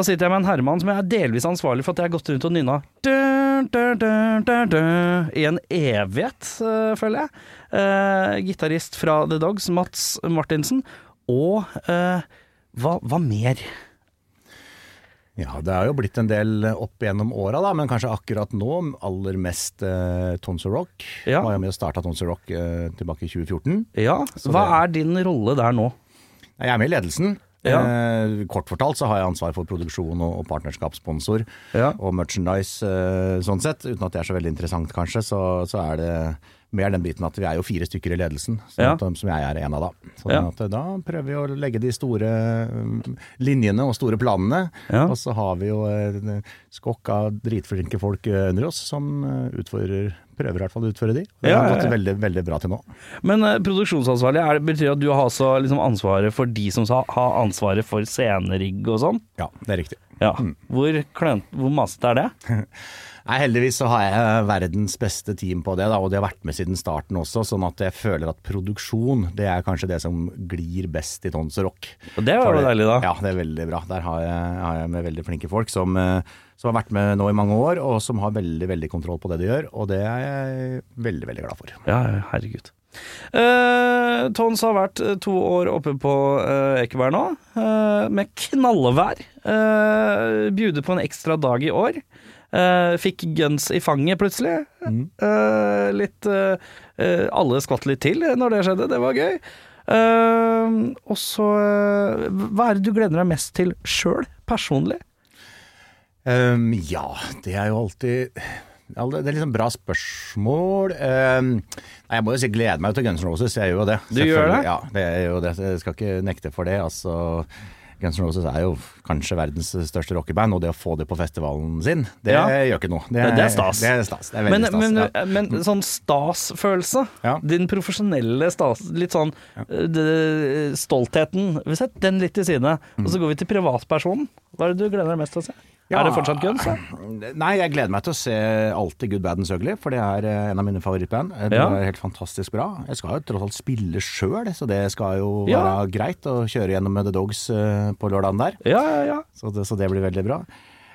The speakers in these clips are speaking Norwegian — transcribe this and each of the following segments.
Da sitter jeg med en herremann som jeg er delvis ansvarlig for at jeg har gått rundt og nynna i en evighet, øh, føler jeg. Uh, Gitarist fra The Dogs, Mats Martinsen. Og øh, hva, hva mer? Ja, det har jo blitt en del opp gjennom åra, da, men kanskje akkurat nå aller mest eh, Tons of Rock. Ja. Var jo med og starta Tons of Rock eh, tilbake i 2014. Ja, hva det- er din rolle der nå? Jeg er med i ledelsen. Ja. Eh, kort fortalt så har jeg ansvar for produksjon og, og partnerskapssponsor Ja. og merchandise eh, sånn sett. Uten at det er så veldig interessant kanskje, så, så er det mer den biten at vi er jo fire stykker i ledelsen, sånn Ja. at, som jeg er en av da. Så Ja. at, eh, da prøver vi å legge de store mm, linjene og store planene. Ja. Og så har vi jo en skokk av dritflinke folk eh, under oss som utfordrer utfører Prøver i hvert fall å utføre de. Det Ja, har ja, gått veldig, veldig bra til nå. Men uh, produksjonsansvarlig, er, det- betyr at du har altså liksom ansvaret for de som har ansvaret for scenerigg og sånn? Ja, det er riktig. Ja. Hvor, klønt, hvor masete er det? Nei, Heldigvis så har jeg verdens beste team på det, da, og de har vært med siden starten også. Sånn at jeg føler at produksjon det er kanskje det som glir best i Tons og Rock. Og det var jo deilig, da. Ja, det er veldig bra. Der har jeg, har jeg med veldig flinke folk som, eh, som har vært med nå i mange år, og som har veldig veldig kontroll på det de gjør. Og det er jeg veldig, veldig glad for. Ja, herregud. Uh, Tons har vært eh, to år oppe på uh, Ekeberg nå, eh, med knallevær. Uh, Bjuder på en ekstra dag i år. Eh, fikk guns i fanget plutselig. Eh, litt uh, Alle skvatt litt til når det skjedde, det var gøy. Og så Hva er det du gleder deg mest til sjøl, personlig? Um, ja, det er jo alltid det er liksom bra spørsmål. Ehm, nei, jeg må jo si glede meg til Guns N' Roses, jeg gjør jo det. Du gjør det? Ja, det er jo det. Jeg skal ikke nekte for det. Altså, Guns N' Roses er jo kanskje verdens største rockeband, og det å få det på festivalen sin, det Ja. gjør ikke noe. Det er stas. Det er stas. Det er Men, stas. men, ja. men sånn stasfølelse, Ja. din profesjonelle stas, litt sånn eh, det, stoltheten Vi setter den litt til side, og så går vi til privatpersonen. Hva er det du gleder deg mest til å se? Ja. Er det fortsatt Guns? da? Nei, jeg gleder meg til å se alltid Good, Bad and Ugly, for det er eh, en av mine favorittband. Eh, Det Ja. er helt fantastisk bra. Jeg skal jo tross alt spille sjøl, så det skal jo Ja. være greit å kjøre gjennom The Dogs eh, på lørdagen der. Ja, ja, ja. Så det, så det blir veldig bra.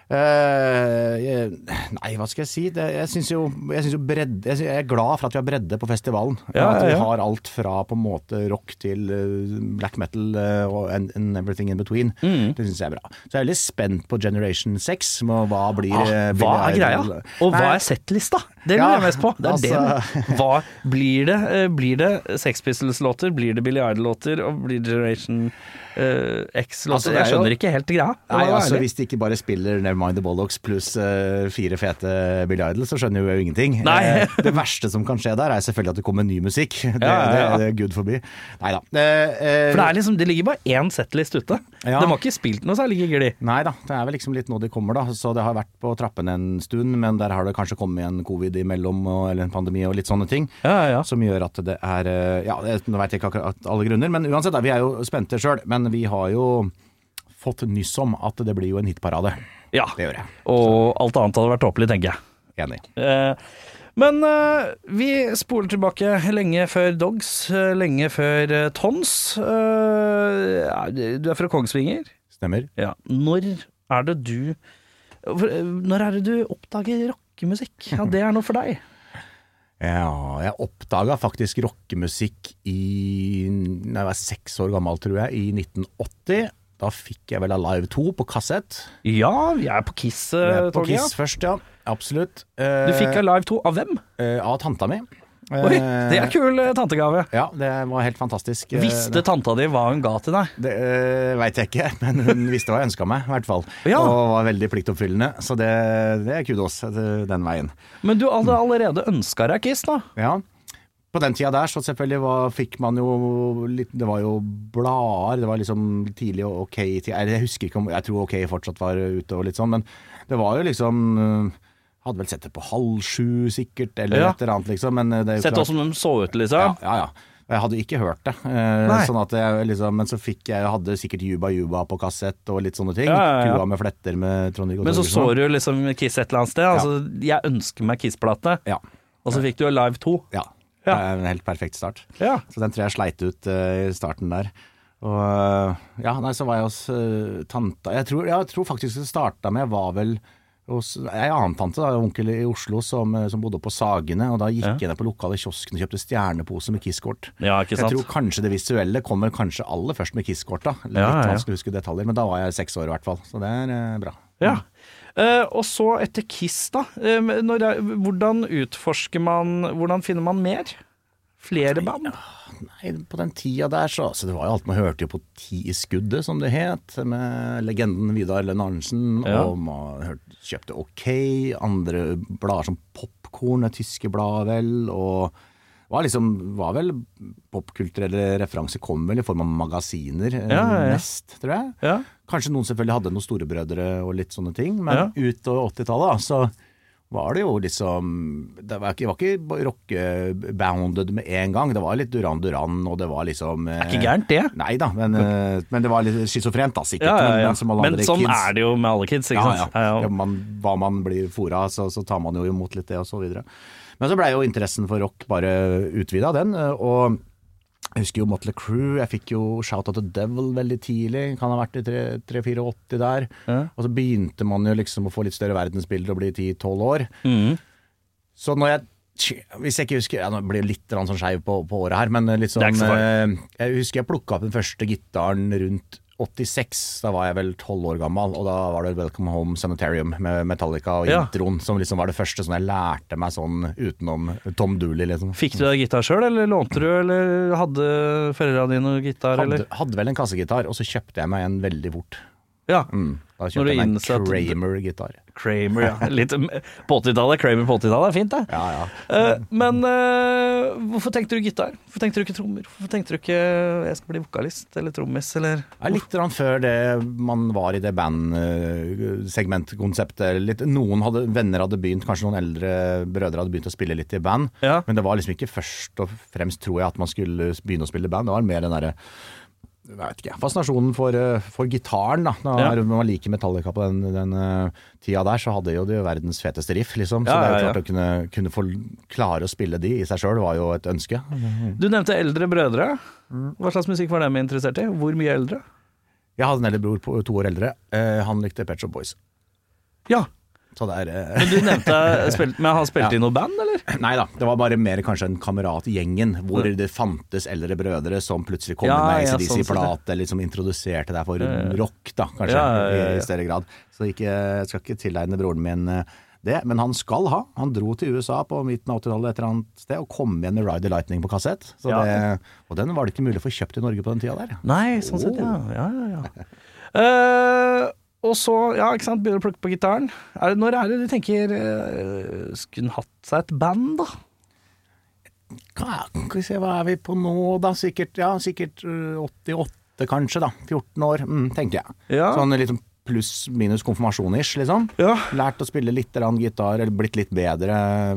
Jeg, nei, hva skal jeg si? Det, jeg syns jo, jeg synes jo bredde jeg, er glad for at vi har bredde på festivalen. Ja, at vi ja. har alt fra på en måte rock til uh, black metal uh, and, and everything in between. Mm. Det syns jeg er bra. Så jeg er veldig spent på Generation 6. Med hva blir Ah, hva er greia? Og hva er settlista? Det lurer jeg mest på. Det er altså- det. Hva blir det? Eh, Blir det Sex Pistols-låter? Blir det Billy Idol-låter? Og blir det Generation uh, X-låter? Altså, jeg skjønner ikke helt greia. Nei, altså? Hvis de ikke bare spiller Nevermind the Bollocks pluss uh, fire fete Billy Idol, så skjønner jeg jo ingenting. Eh, det verste som kan skje der, er selvfølgelig at det kommer ny musikk. Det, Ja, ja, ja. det, det er gud forbi. Nei da. Eh, For det, liksom, det ligger bare én settlist ute. De har ikke spilt noe særlig gigli. Nei da, det er vel liksom litt nå de kommer, da. Så det har vært på trappene en stund, men der har det kanskje kommet en covid imellom, og, eller en pandemi og litt sånne ting. Ja, ja. Som gjør at det er eh, Ja, nå veit jeg ikke akkurat alle grunner, men uansett, vi er jo spente sjøl. Men vi har jo fått nyss om at det blir jo en hitparade. ja. Det gjør jeg. Og alt annet hadde vært tåpelig, tenker jeg. Enig. Eh, men uh, vi spoler tilbake lenge før Dogs, eh, lenge før uh, Tons. Uh, du er fra Kongsvinger. Stemmer. Ja. Når er det du Når er det du oppdager rockemusikk? Ja, det er noe for deg. Ja, jeg oppdaga faktisk rockemusikk i da jeg var seks år gammel, tror jeg, i 1980. Da fikk jeg vel Alive 2 på kassett. Ja, vi er på På Kiss-toget. Kiss først, ja. Absolutt. Du fikk Alive 2 av hvem? Eh, Av tanta mi. Oi, det er kul eh, tantegave. Ja, det var helt fantastisk. Eh, Visste tanta di hva hun ga til deg? Det uh, veit jeg ikke, men hun visste hva jeg ønska meg, i hvert fall. Ja. Og var veldig pliktoppfyllende, så det, det er kudos den veien. Men du hadde allerede ønska deg Kiss, da? Ja. På den tida der så selvfølgelig var, fikk man jo litt Det var jo blader, det var liksom tidlig og OK Jeg husker ikke om Jeg tror OK fortsatt var ute og litt sånn, men det var jo liksom Hadde vel sett det på halv sju sikkert, eller Ja. et eller annet, liksom. Men eh, det jo Sett åssen de så ut, liksom. ja, ja, ja. Jeg hadde ikke hørt det. Eh, sånn jeg liksom, men så fikk jeg hadde sikkert Juba Juba på kassett og litt sånne ting. Ja, ja, ja. Kua med fletter med Trond-Viggo Men så så du liksom Kiss et eller annet sted. Altså, jeg ønsker meg Kiss-plate, Ja. og så fikk du Live 2. ja. Ja. Det er en helt perfekt start. Ja. Så den tror jeg sleit ut uh, i starten der. Og uh, ja, nei, så var jeg hos uh, tanta jeg tror, jeg tror faktisk det starta med var vel hos ei annen tante, da, onkel i Oslo, som, eh, som bodde på Sagene. Og da gikk Ja. jeg ned på lokale kiosken og kjøpte stjernepose med Kiss-kort. Ja, ikke Jeg tror kanskje det visuelle kommer kanskje aller først med Kiss-kort. da Litt Ja, ja. vanskelig å huske detaljer, men da var jeg seks år i hvert fall. Så det er eh, bra. Ja. Uh, og så etter Kiss, da. Uh, når hvordan utforsker man Hvordan finner man mer? Flere band? Nei, på den tida der så altså, Det var jo alt Man hørte jo på Ti i skuddet, som det het, med legenden Vidar Lenn Arnesen. Ja. Og man hørte, kjøpte OK, andre blader som Popkorn, det tyske bladet vel, og var liksom var vel popkulturelle referanser kom vel i form av magasiner eh, Ja, ja, ja. mest, tror jeg. Ja. Kanskje noen selvfølgelig hadde noen storebrødre og litt sånne ting, men Ja. utover 80-tallet altså... så var det jo liksom Det var ikke, var ikke rockebounded med en gang. Det var litt Duran Duran, og det var liksom Det er ikke gærent, det. Nei da, men, eh, men det var litt schizofrent, da, sikkert. Ja, ja, Men, ja. men Men sånn kids. er det jo med alle kids, ikke Ja, sant? ja. Man, hva man blir fora, så, så tar man jo imot litt det, og så videre. Men så blei jo interessen for rock bare utvida, den. Og jeg husker jo Motley Crew. Jeg fikk jo Shout Out The Devil veldig tidlig. Kan ha vært i 3-84 der. Ja. Og så begynte man jo liksom å få litt større verdensbilder og bli 10-12 år. Mm. Så når jeg hvis jeg ikke husker ja, Nå blir jeg litt sånn skeiv på, på året her, men litt er sånn så eh, Jeg husker jeg plukka opp den første gitaren rundt 86. Da var jeg vel 12 år gammel, og da var det Welcome Home Sanitarium med Metallica og Ja. introen, som liksom var det første som jeg lærte meg sånn utenom Tom Dooley, liksom. Fikk du deg gitar sjøl, eller lånte du, eller hadde foreldra dine gitar, Hadde, eller? hadde vel en kassegitar, og så kjøpte jeg meg en veldig fort. Ja. Mm. Da jeg meg en Kramer-gitar. Kramer, ja. Litt på 80-tallet. Kramer på 80-tallet er fint, det. Ja, ja. Eh, men eh, hvorfor tenkte du gitar? Hvorfor tenkte du ikke trommer? Hvorfor tenkte du ikke jeg skal bli vokalist eller trommis, eller Ja, litt før det man var i det bandsegmentkonseptet. Litt, noen hadde, venner hadde begynt, kanskje noen eldre brødre hadde begynt å spille litt i band. Ja. Men det var liksom ikke først og fremst, tror jeg, at man skulle begynne å spille i band. Det var mer den derre jeg vet ikke, fascinasjonen for, eh, for gitaren. da Når Ja. man liker Metallica på den, den eh, tida der, så hadde jo de verdens feteste riff, liksom. Så Ja, det er jo ja, ja. klart å kunne, kunne få klare å spille de i seg sjøl, var jo et ønske. Du nevnte eldre brødre. Hva slags musikk var dem interessert i? Hvor mye eldre? Jeg hadde en eldre bror på to år eldre. Eh, han likte Pet Shop Boys. Ja, Så det er eh, men du nevnte spilt, Men han spilte Ja. i noe band, eller? Nei da, det var bare mer kanskje en kameratgjengen, hvor det fantes eldre brødre som plutselig kom Ja, med ja, ACDC-plate, sånn plate, eller som introduserte deg for Ja. rock, da, kanskje, Ja, i større grad. Så ikke, jeg skal ikke tilegne broren min eh, det, men han skal ha. Han dro til USA på midten av 80-tallet et eller annet sted, og kom igjen med Ride the Lightning på kassett. Det, og den var det ikke mulig å få kjøpt i Norge på den tida der. Nei, sånn sett, ja. ja, ja, ja. Eh, og så, ja, ikke sant, begynner å plukke på gitaren. Er det, når er det du tenker uh, Skulle hun hatt seg et band, da? Hva, skal vi se, hva er vi på nå da? Sikkert, ja, sikkert øh, 88 kanskje da. 14 år, mm, tenker jeg. Ja. Sånn liksom pluss minus konfirmasjon-ish, liksom. Ja. Lært å spille litt gitar, eller blitt litt bedre.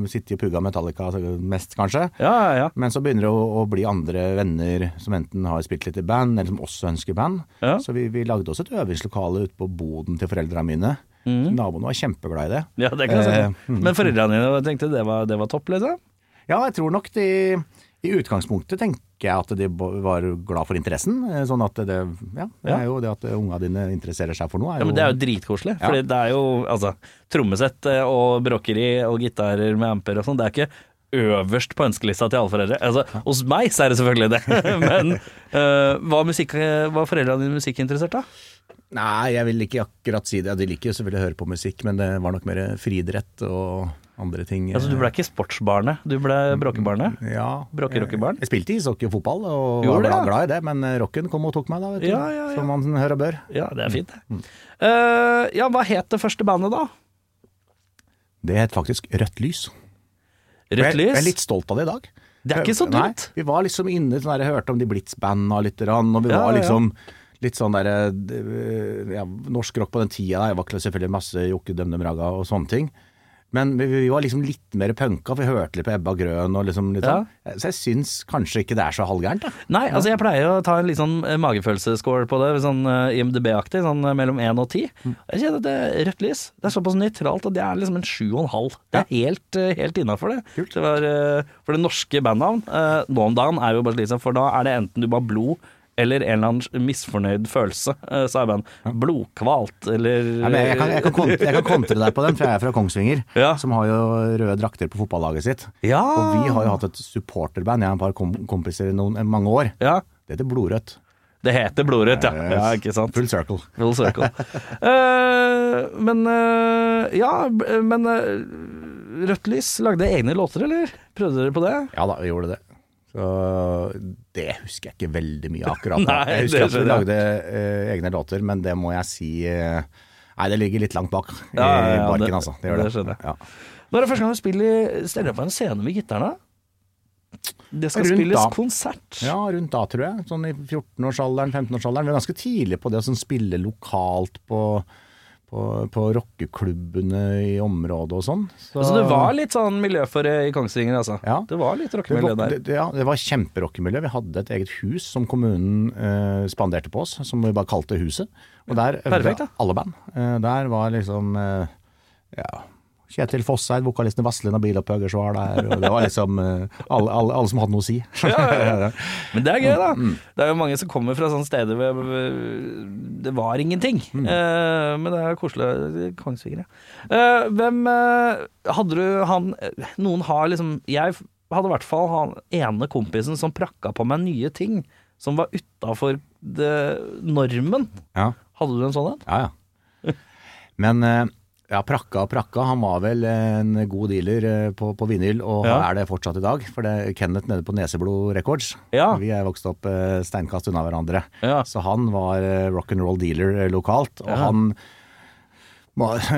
Sittet og pugga Metallica mest, kanskje. Ja, ja. Men så begynner det å, å bli andre venner som enten har spilt litt i band, eller som også ønsker band. Så vi, vi lagde oss et øvingslokale ute på boden til foreldra mine. Naboene var kjempeglade i det. Ja, det kan jeg si. Eh, mm. Men foreldrene dine tenkte det var, det var topp, liksom? Ja, jeg tror nok de i utgangspunktet tenker jeg at de var glad for interessen. eh, Sånn at det Ja, det Ja. er jo det at unga dine interesserer seg for noe. Er Ja, men Det er jo dritkoselig. Ja. For det er jo altså, trommesett eh, og bråkeri og gitarer med amper og sånn. Det er ikke øverst på ønskelista til alle foreldre. Altså, hos meg så er det selvfølgelig det. Men uh, var, musikk, var foreldrene dine musikkinteressert, da? Nei, jeg vil ikke akkurat si det. De liker jo selvfølgelig å høre på musikk, men det var nok mer friidrett og andre ting. Altså, du ble ikke sportsbarnet, du ble bråkebarnet? Ja. Bråkerockebarn? Jeg spilte ishockey og fotball, og Gjorde var det, glad, ja. glad i det, men eh, rocken kom og tok meg da, vet du. Ja, ja, ja. Som man hører og bør. Ja, det er fint, Mm. Uh, ja, hva het det første bandet, da? Det het faktisk Rødt lys. Rødt Rødt jeg, jeg er litt stolt av det i dag. Det er ikke så Nei, dumt. vi var liksom inne sånn der, jeg hørte om de Blitz-banda litt, og vi var liksom litt sånn derre ja, Norsk rock på den tida, jeg var selvfølgelig masse Jokke Dømdem Raga og sånne ting. Men vi, vi var liksom litt mer punka, for vi hørte litt på Ebba Grøn og liksom litt Ja. sånn. Så jeg syns kanskje ikke det er så halvgærent, da. Nei, altså jeg pleier å ta en litt sånn magefølelsesscore på det, sånn eh, IMDb-aktig, sånn eh, mellom 1 og 10. Mm. Jeg kjenner at det er rødt lys. Det er såpass nøytralt at det er liksom en 7,5. Det er helt, eh, helt innafor det. Kult. det var, eh, for det norske bandnavn eh, nå om dagen er jo bare liksom for da er det enten du bare blod eller en eller annen misfornøyd følelse, eh, sa jeg band. Blodkvalt, eller ja, men jeg, kan, jeg, kan kontre, jeg kan kontre deg på den, for jeg er fra Kongsvinger, Ja. som har jo røde drakter på fotballaget sitt. Ja. Og vi har jo hatt et supporterband, jeg og et par kom kompiser i noen, mange år. ja. Det heter Blodrødt. Det heter Blodrødt, ja. ja. Ikke sant? Full circle. Full circle. uh, men uh, Ja, men uh, Rødt Lys lagde egne låter, eller? Prøvde dere på det? Ja da, vi gjorde det. Så det husker jeg ikke veldig mye akkurat. Nei, jeg husker at vi lagde uh, egne låter, men det må jeg si uh, Nei, det ligger litt langt bak i Ja, ja, ja, barken, det- altså. Det gjør det. det skjønner jeg. Ja. Når er det første gang du spiller, stiller på en scene med gitaren? Det skal Rundt spilles da. konsert. ja, rundt da, tror jeg. Sånn i 14-årsalderen, 15-årsalderen. Vi er ganske tidlig på det å sånn spille lokalt på, på, på rockeklubbene i området og sånn. Så, altså det var litt sånn miljø for det i Kongsvinger, altså? Ja. Det var litt rockemiljø der. det, ja, det var kjemperockemiljø. Vi hadde et eget hus som kommunen eh, spanderte på oss, som vi bare kalte Huset. Og der øvde Perfekt, alle band. Eh, der var liksom eh, ja, Kjetil Fosseid, vokalisten i Vazelina Bilopphøggers var der. Og det var liksom uh, alle, alle, alle som hadde noe å si. Men det er gøy, da. Mm, Det er jo mange som kommer fra sånne steder hvor det var ingenting. Mm. Uh, men det er koselig. Kongsvinger, ja. Uh, hvem eh, Hadde du han eh, Noen har liksom Jeg hadde i hvert fall han ene kompisen som prakka på meg nye ting som var utafor normen. ja. Hadde du en sånn en? Ja, ja. Men eh, ja, Prakka og Prakka, han var vel en god dealer eh, på, på vinyl, og Ja. er det fortsatt i dag. For det er Kenneth nede på Neseblod Records. Ja. Vi er vokst opp eh, steinkast unna hverandre. Ja. Så han var eh, rock'n'roll dealer lokalt, og han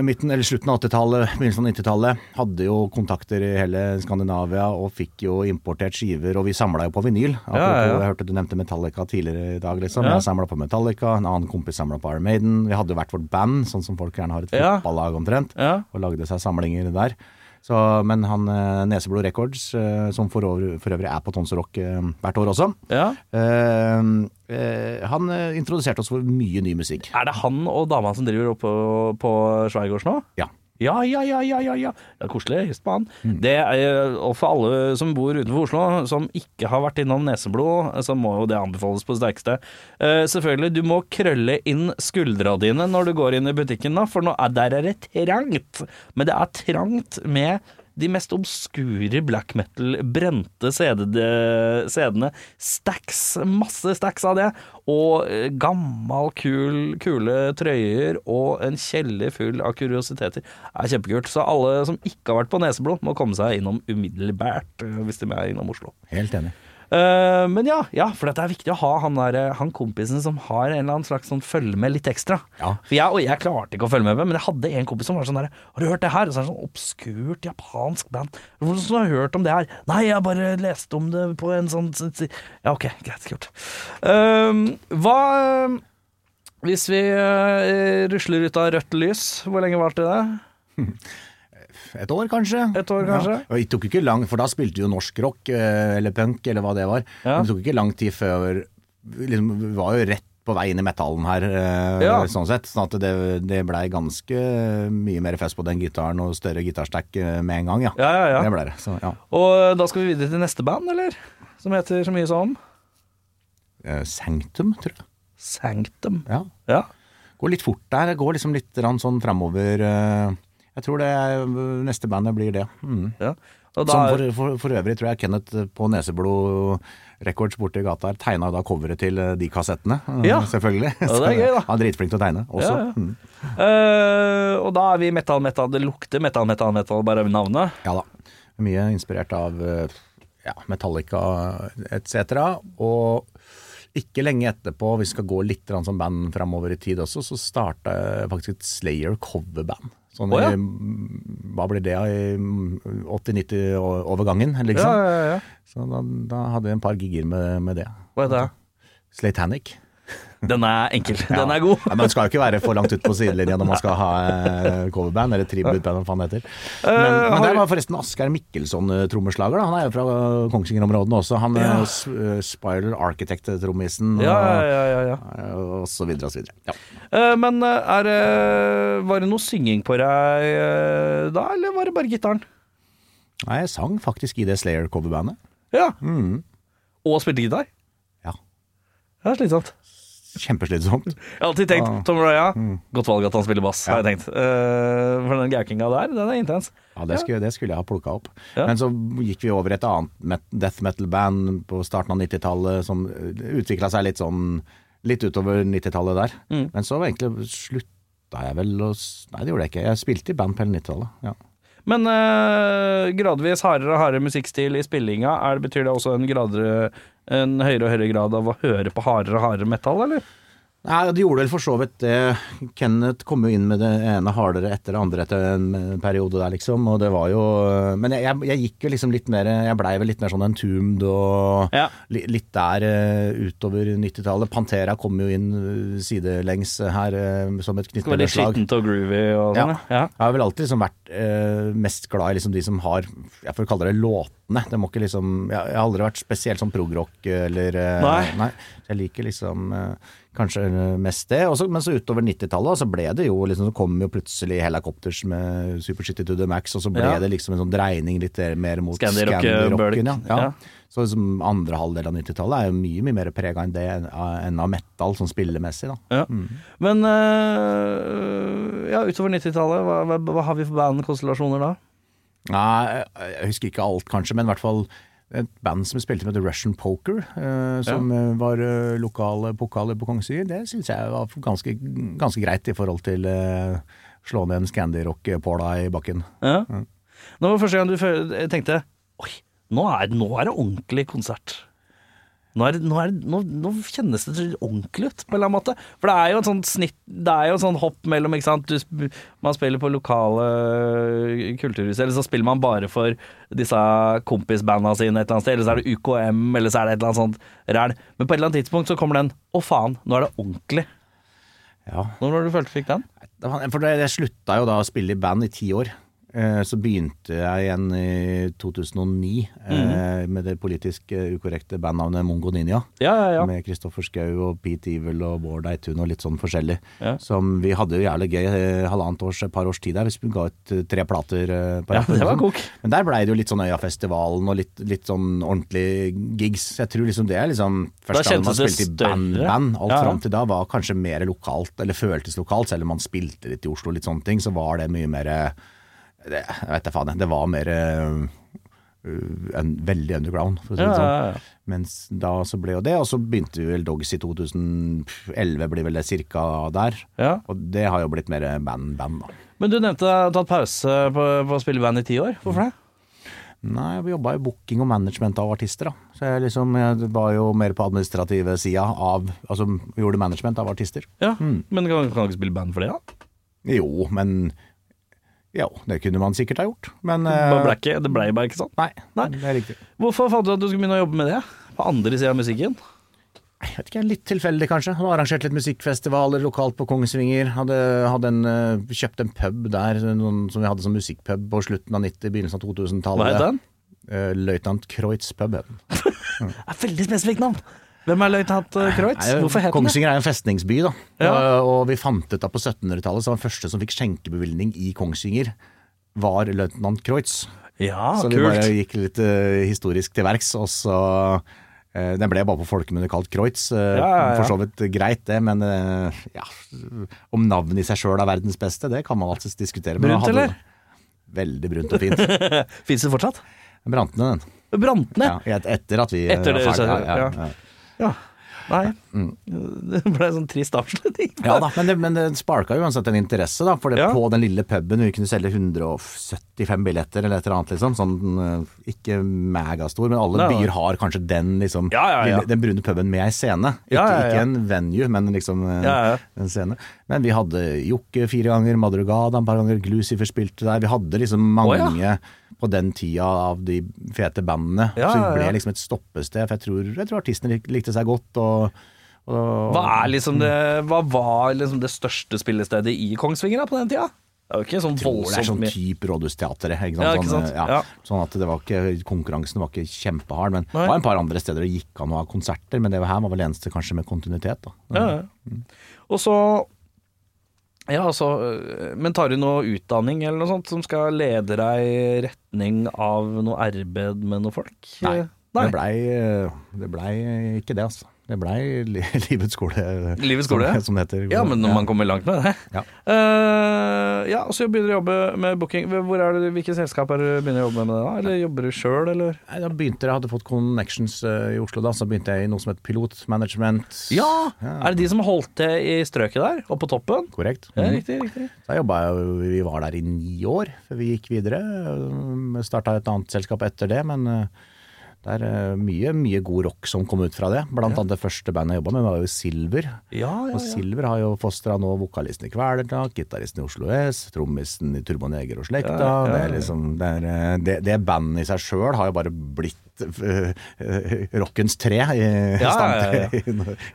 midten, eller slutten av 80-tallet, begynnelsen av 90-tallet, hadde jo kontakter i hele Skandinavia og fikk jo importert skiver, og vi samla jo på vinyl. Apropos, ja, ja. jeg hørte du nevnte Metallica tidligere i dag, liksom. Ja. Jeg samla på Metallica, en annen kompis samla på Iron Maiden. Vi hadde jo hvert vårt band, sånn som folk gjerne har et fotballag omtrent, Ja. og lagde seg samlinger der. Så, men han eh, Neseblod Records, eh, som for, over, for øvrig er på Tons Rock eh, hvert år også, ja. Han introduserte oss for mye ny musikk. Er det han og dama som driver oppe på, på Schweigårds nå? Ja. Ja, ja, ja, ja, ja, ja. Det er koselig. Hils på han. Mm. Det er, og for alle som bor utenfor Oslo, som ikke har vært innom Neseblod, så må jo det anbefales på det sterkeste. Uh, selvfølgelig, du må krølle inn skuldra dine når du går inn i butikken, da, for nå er, der er det trangt. Men det er trangt med de mest obskure black metal, brente CD-ene. Stacks, masse stacks av det. Og eh, gammal, kul, kule trøyer og en kjeller full av kuriositeter. Det er kjempekult. Så alle som ikke har vært på Neseblod, må komme seg innom umiddelbart eh, hvis de er innom Oslo. Helt enig. Eh, men ja, ja, for det er viktig å ha han, der, eh, han kompisen som har en eller annen slags sånn følge med litt ekstra. Ja. For jeg, og jeg klarte ikke å følge med, men jeg hadde en kompis som var sånn derre Har du hørt det her? Og så er det sånn obskurt japansk band. Hvordan har du hørt om det her? Nei, jeg bare leste om det på en sånn Ja, ok, greit, kult. Uh, hva eh, Hvis vi uh, rusler ut av rødt lys, hvor lenge varte det? Et år, kanskje. Et år, kanskje. Ja. Og det tok ikke lang, for da spilte vi jo norsk rock, eh, eller punk, eller hva det var. Ja. Men det tok ikke lang tid før liksom, Vi var jo rett på vei inn i metallen her, eh, Ja. sånn sett. Sånn at det, det blei ganske mye mer fest på den gitaren og større gitarstack eh, med en gang, ja. Ja, ja, ja. Det. Så ja. Og da skal vi videre til neste band, eller? Som heter så mye som Eh, Sanctum, tror jeg. Sanctum. Ja. Ja. Går litt fort der. Går liksom litt sånn framover. eh, Jeg tror det er, neste bandet blir det. Mm. ja. Da Som for, for, for øvrig tror jeg Kenneth på Neseblod Records borte i gata her tegna da coveret til eh, de kassettene, eh, Ja. selvfølgelig. Ja, det er gøy, da. Han er dritflink til å tegne også. Ja. Mm. uh, og da er vi metal, metal. Det lukter metal, metal, metal, bare av navnet. ja da. Mye inspirert av ja, Metallica etc. Og ikke lenge etterpå, vi skal gå litt som band framover i tid også, så starta faktisk et Slayer coverband. Sånn oh, ja. i, hva blir det i 80-90-overgangen, liksom. Ja, ja, ja. Så da, da hadde jeg en par gigger med, med det. Hva heter det? Slatanic. Den er enkel. Den er god. Ja, men Man skal jo ikke være for langt ut på sidelinja når man skal ha eh, coverband, eller tributeband, hva faen det heter. Men, Eh, men der var forresten Asgeir Mikkelsson eh, trommeslager. da. Han er jo fra Kongsvinger-områdene også. Han er Ja. Spiral Architect-trommisen, Ja, ja, ja, ja. og så videre og så videre. Ja. Men er Var det noe synging på deg da, eller var det bare gitaren? Nei, jeg sang faktisk i det Slayer-coverbandet. Ja. Mm. Og spilte gitar? Ja. Det er slitsomt. Kjempeslitsomt. Jeg har alltid tenkt Ah. Tom Raya, Mm. godt valg at han spiller bass, har jeg tenkt. Uh, for den gaukinga der, den er intens. Ja, det skulle, det skulle jeg ha plukka opp. Ja. Men så gikk vi over et annet death metal-band på starten av 90-tallet som utvikla seg litt sånn litt utover 90-tallet der. Mm. Men så egentlig slutta jeg vel å Nei, det gjorde jeg ikke. Jeg spilte i band på hele 90-tallet. Ja. Men eh, gradvis hardere og hardere musikkstil i spillinga, er, betyr det også en, gradere, en høyere og høyere grad av å høre på hardere og hardere metall, eller? Nei, det gjorde vel for så vidt det. Kenneth kom jo inn med det ene hardere etter det andre etter en periode der, liksom. Og det var jo Men jeg, jeg, gikk jo liksom litt mer Jeg blei vel litt mer sånn entombed og Ja. li, litt der eh, utover 90-tallet. Pantera kom jo inn eh, sidelengs her eh, som et Veldig knyttneveslag. skittent og groovy og sånn, ja. Jeg har vel alltid liksom vært eh, mest glad i liksom de som har Jeg får kalle det låtene. Det må ikke liksom Jeg, jeg har aldri vært spesielt sånn progrock eller Nei. Nei. Jeg liker liksom eh, kanskje eh, mest det. Også, men så utover 90-tallet så ble det jo liksom Så kom jo plutselig helikopters med Super City to the Max, og så ble Ja. det liksom en sånn dreining litt mer mot. Scandi-rocken. Ja. Ja. Ja. Så liksom andre halvdel av 90-tallet er jo mye mye mer prega enn det enn av metal, sånn spillemessig. da. Ja. Men øh, ja, utover 90-tallet, hva, hva, hva har vi for bandkonstellasjoner da? Nei, jeg husker ikke alt kanskje, men i hvert fall et band som spilte med The Russian Poker, eh, som ja. var eh, lokale pokaler på Kongsvinger, det syns jeg var ganske, ganske greit i forhold til eh, slå ned en Scandi-rock-påla i bakken. Ja. Var det første gang du tenkte Oi, nå er, nå er det ordentlig konsert. Nå, det, nå, det, nå, nå kjennes det ordentlig ut, på en eller annen måte. For det er jo et sånt snitt Det er jo et sånt hopp mellom ikke sant? Du, Man spiller på lokale kulturhus, eller så spiller man bare for disse kompisbanda sine et eller annet sted, eller så er det UKM, eller så er det et eller annet sånt ræl. Men på et eller annet tidspunkt så kommer den Å, faen, nå er det ordentlig. Ja. Når var det du følte du fikk den? For det, jeg slutta jo da å spille i band i ti år. Eh, Så begynte jeg igjen i 2009 eh, med det politisk eh, ukorrekte bandnavnet Mongo Ninja. Ja, ja, ja. Med Kristoffer Schou og Pete Evil og Bård Eitun og litt sånn forskjellig. Som vi hadde jo jævlig gøy eh, halvannet års, par års tid der. Vi ga ut tre plater eh, Ja, det var liksom. kok. Men der blei det jo litt sånn Øyafestivalen og litt, litt sånn ordentlig gigs. Jeg tror liksom det er liksom Første gang man spilte i band-band. Alt Ja, fram til da var kanskje mer lokalt, eller føltes lokalt. Selv om man spilte litt i Oslo, litt sånne ting, så var det mye mer det, Jeg vet da faen. Det var mer eh, en, veldig underground, for å si det sånn. ja, ja. Mens da så ble jo det, og så begynte vel Dogs i 2011, blir vel det cirka der. ja. Og det har jo blitt mer band-band, da. Men du nevnte du har tatt pause på, på å spille band i ti år. Hvorfor det? Nei, vi jobba i booking og management av artister, da. Så jeg liksom jeg var jo mer på administrative sida av Altså gjorde management av artister. Ja, Men kan, kan du ikke spille band for det, da? Jo, men Jo, det kunne man sikkert ha gjort. Men Det eh, ble, ikke, det ble bare ikke sånn. Nei, Nei. det er riktig. Hvorfor fant du at du skulle begynne å jobbe med det? På andre sida av musikken? Jeg vet ikke, Litt tilfeldig, kanskje. Hadde arrangert litt musikkfestivaler lokalt på Kongsvinger. Hadde, hadde en, eh, kjøpt en pub der noen, som vi hadde som musikkpub på slutten av 90-, begynnelsen av 2000-tallet. Hva het den? Uh, Løytnant Kreutz pub. Det er veldig spesifikt navn. Hvem er løytnant uh, Kreutz? Hvorfor het? Kongsvinger er jo en festningsby, da. Ja. Og, vi fant ut at på 1700-tallet så var den første som fikk skjenkebevilgning i Kongsvinger, var løytnant Kreutz. Ja, så vi bare gikk litt uh, historisk til verks, og så uh, Den ble bare på folkemunne kalt Kreutz. Uh, Ja, ja, ja. For så vidt greit, det, men eh, ja Om navnet i seg sjøl er verdens beste, det kan man alltids diskutere. Brunt, hadde- eller? Veldig brunt og fint. Fins det fortsatt? Brantende, den. Brantende? Ja, et- etter at vi eh, Etter var det, ferdig. så- Ja, ja. Nei. Det ble en sånn trist avslutning. Ja da, men det, men det sparka jo uansett en interesse, da. For det, Ja. på den lille puben vi kunne selge 175 billetter eller et eller annet, liksom. Sånn eh, ikke megastor, men alle Nei, byer har kanskje den, liksom. Ja, ja. Lille, den brune puben med ei scene. Ikke, ikke en venue, men liksom eh, en scene. Men vi hadde Jokke fire ganger, Madrugada et par ganger, Glucifer spilte der. Vi hadde liksom mange på den tida av de fete bandene. Ja, så det ble liksom et stoppested. For jeg tror, jeg tror artistene lik- likte seg godt. og Og, Hva er liksom det Hva var liksom det største spillestedet i Kongsvinger da, på den tida? Det er jo ikke sånn tror det er voldsomt sånn type Rådhusteatret. Ikke sant? Ja, ikke Sånn, sant? ja, Ja. sånn at det var ikke, konkurransen var ikke kjempehard. Men Nei. det var en par andre steder det gikk an å ha konserter, men det her var vel eneste kanskje med kontinuitet. Da. Ja, ja. Og så ja, altså, øh, Men tar du noe utdanning eller noe sånt som skal lede deg i retning av noe arbeid med noen folk? Nei. Nei. Det blei ble ikke det, altså. Det blei li, livets skole, Livets skole, ja. som, som det heter. Ja, men når man kommer langt med det. Ja. Uh, ja, og så begynner du å jobbe med booking. Hvor er det, Hvilke selskap er du begynner å jobbe med det da? Eller jobber du sjøl, eller? Da begynte jeg, hadde fått connections eh, i Oslo da, så begynte jeg i noe som het pilotmanagement. Ja! Ja. Er det de som holdt til i strøket der, og på toppen? Korrekt. Ja, Mhm. riktig, riktig. Da jobba jeg, vi var der i ni år før vi gikk videre. Starta et annet selskap etter det, men eh, det er eh, mye, mye god rock som kom ut fra det. Blant annet det første bandet jeg jobba med var jo Silver. Ja, ja, Og. Silver har jo fostra nå vokalisten i Kvelertak, gitaristen i Oslo S, trommisen i Turbo Neger og Slekta. Ja, ja, ja. Det, er liksom, det, er, eh, det, det bandet i seg sjøl har jo bare blitt uh, rockens tre i, ja, ja, ja. i,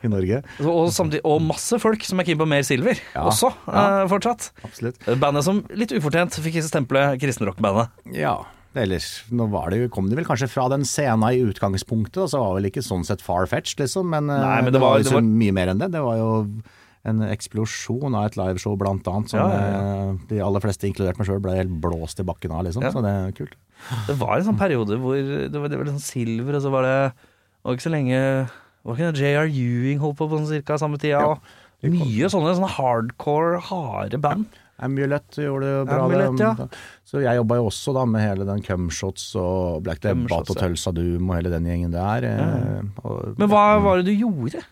i Norge. Og, samtidig, og masse folk som er keen på mer Silver, Ja, også, ja. eh, fortsatt. Absolutt. Bandet som litt ufortjent fikk stempelet kristenrockbandet. Ja. Ellers, nå var det, kom de vel kanskje fra den scena i utgangspunktet, og så var det vel ikke sånn sett far-fetched, liksom. Men, eh, Nei, men det, det var- jo det var- mye mer enn det. Det var jo en eksplosjon av et liveshow, blant annet, som Ja, ja, ja. de aller fleste, inkludert meg sjøl, ble helt blåst i bakken av, liksom. Så det er kult. Det var en sånn periode hvor det var, det var litt sånn Silver, og så var det Og ikke så lenge Var ikke det J.R. Ewing holdt på på sånn cirka samme tida? Mye sånne, sånne hardcore, harde band. Amulet gjorde det bra. Amulet, det. ja. Så jeg jobba jo også da med hele den Cumshots og Black Debate og Tulsa Doom og hele den gjengen der. eh, og- Men hva var det du gjorde?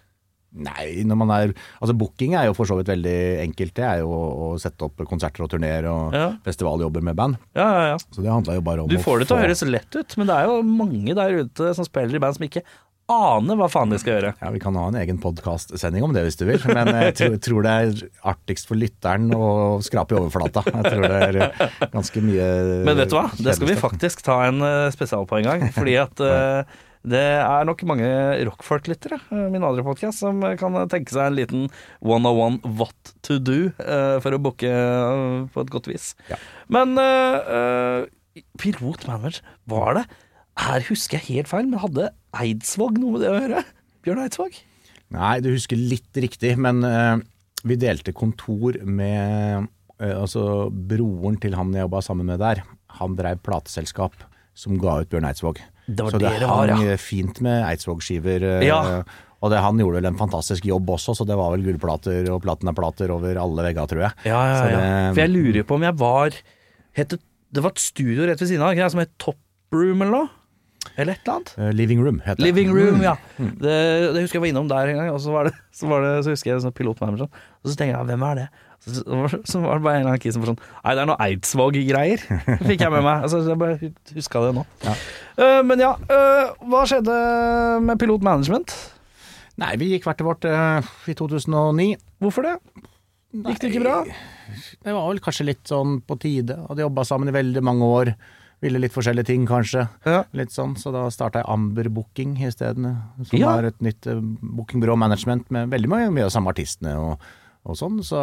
Nei, når man er Altså booking er jo for så vidt veldig enkelt. Det er jo å, å sette opp konserter og turneer og Ja. festivaljobber med band. Ja, ja, ja. Så det handla jo bare om Du får det til å få- høres lett ut, men det er jo mange der ute som spiller i band som ikke aner hva faen de skal gjøre. Ja, Vi kan ha en egen podkastsending om det hvis du vil, men jeg tror, tror det er artigst for lytteren å skrape i overflata. Jeg tror det er ganske mye Men vet du hva, det skal vi faktisk ta en eh, spesial på en gang. Fordi at uh, det er nok mange rockfolk-lyttere, min andre podkast, som kan tenke seg en liten 101 what to do uh, for å booke eh, på et godt vis. Ja. Men eh, eh, pilotmanager, var det Her husker jeg helt feil, men hadde Eidsvåg noe med det å gjøre? Bjørn Eidsvåg? Nei, du husker litt riktig, men uh, vi delte kontor med uh, Altså, broren til han jeg jobba sammen med der, han dreiv plateselskap som ga ut Bjørn Eidsvåg. Det Så det det var, ja. fint med Eidsvåg-skiver. Uh, Ja. Og det, han gjorde vel en fantastisk jobb også, så det var vel gullplater og platinaplater over alle vegger, tror jeg. Ja, ja, ja. det- For jeg lurer på om jeg var het det, det var et studio rett ved siden av, som het Top Room eller noe? Eller et eller annet? Eh, Living Room heter det. Living Room, ja. Mm. Det, det husker jeg var innom der en gang, og så var det, så, var det, så husker jeg sånn pilotmanager. Og så tenker jeg, hvem er det? Så, så var det bare en eller annen kis som var sånn Nei, det er noe Eidsvåg-greier, fikk jeg med meg. Altså, jeg bare huska det nå. Ja. Uh, men ja, uh, hva skjedde med pilotmanagement? Nei, vi gikk hvert til vårt uh, i 2009. Hvorfor det? Gikk det ikke bra? Det var vel kanskje litt sånn på tide. Hadde jobba sammen i veldig mange år. Ville litt forskjellige ting, kanskje. Ja. Litt sånn, Så da starta jeg Amber Booking isteden. Som Ja. er et nytt eh, bookingbyrå management med veldig mye, mye av de samme artistene og, og sånn. Så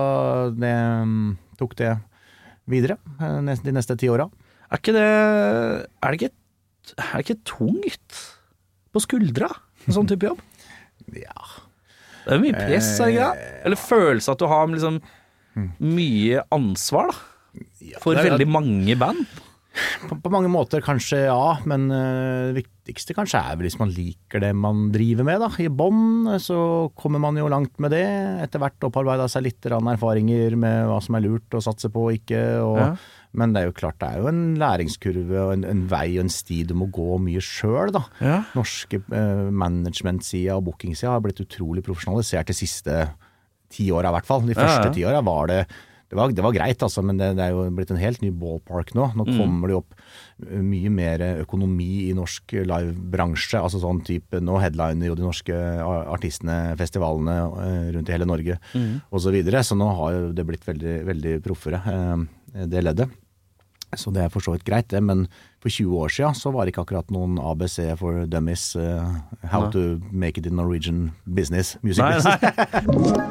det mm, tok det videre eh, de neste ti åra. Er ikke det Er det ikke, er det ikke tungt på skuldra, en sånn type jobb? Ja. Det er mye press, er det ikke det? Eller følelse at du har liksom mye ansvar, da. For ja, veldig mange band. På, på mange måter kanskje ja, men eh, det viktigste kanskje er vel hvis man liker det man driver med. da. I bånn så kommer man jo langt med det. Etter hvert opparbeida seg litt erfaringer med hva som er lurt å satse på og ikke. Og, Ja. Men det er jo klart det er jo en læringskurve og en, en vei og en sti du må gå mye sjøl, da. Ja. Norske uh, management-sida og booking-sida har blitt utrolig profesjonalisert de siste ti åra i hvert fall. De første ja. ti åra var det det var, det var greit, altså, men det, det er jo blitt en helt ny ballpark nå. Nå Mm. kommer det opp uh, mye mer økonomi i norsk livebransje. altså sånn type, Nå headliner jo de norske artistene festivalene rundt i hele Norge Mm. osv. Så, videre, så nå har det blitt veldig, veldig proffere, det leddet. Så det er for så vidt greit, det. Men for 20 år siden så var det ikke akkurat noen ABC for dummies. Uh, how Nei. to make it in Norwegian business. Music Nei, business. nei.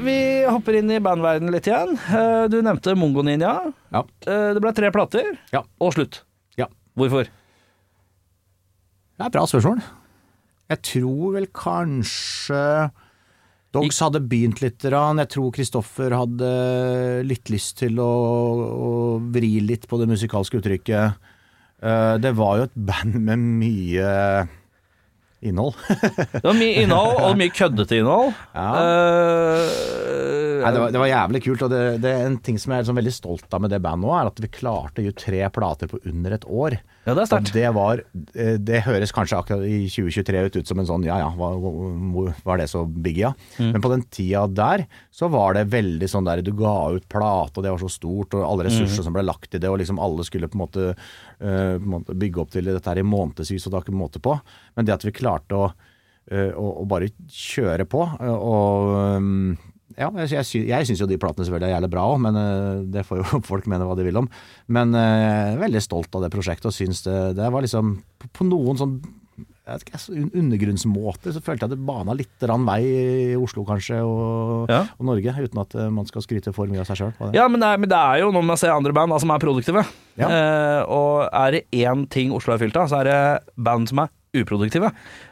Vi hopper inn i bandverdenen litt igjen. Eh, Du nevnte Mongo Ninja. Ja. Eh, Det ble tre plater, Ja. og slutt. Ja. Hvorfor? Det er et bra spørsmål. Jeg tror vel kanskje Dogs hadde begynt litt. grann. Jeg tror Kristoffer hadde litt lyst til å, å vri litt på det musikalske uttrykket. Eh, Det var jo et band med mye innhold. Det var mye innhold, og mye køddete innhold. Ja. Eh, Nei, det, var, det var jævlig kult, og det, det er en ting som jeg er liksom veldig stolt av med det bandet nå, er at vi klarte gi tre plater på under et år. Ja, det er sterkt. Det var eh, Det høres kanskje akkurat i 2023 ut, ut som en sånn ja ja, hvor- var det så big, ja? Mm. Men på den tida der så var det veldig sånn der du ga ut plate, og det var så stort, og alle Mm. ressurser som ble lagt i det, og liksom alle skulle på en måte, uh, på en måte bygge opp til dette her i månedsvis, og det var ikke måte på. Men det at vi klarte å, uh, å, å bare kjøre på, uh, og um, ja, jeg, jeg, sy- jeg syns jo de platene selvfølgelig er jævlig bra òg, men uh, det får jo folk mene hva de vil om. Men eh, jeg er veldig stolt av det prosjektet og syns det, det var liksom på, på noen sånn jeg vet ikke, så undergrunnsmåter så følte jeg det bana litt vei i Oslo kanskje og, Ja. og Norge, uten at eh, man skal skryte for mye av seg sjøl. Ja, men det, er, men det er jo noe med å se andre band som som er produktive. Ja. Eh, og er det én ting Oslo er fylt av, så er det band som er uproduktive.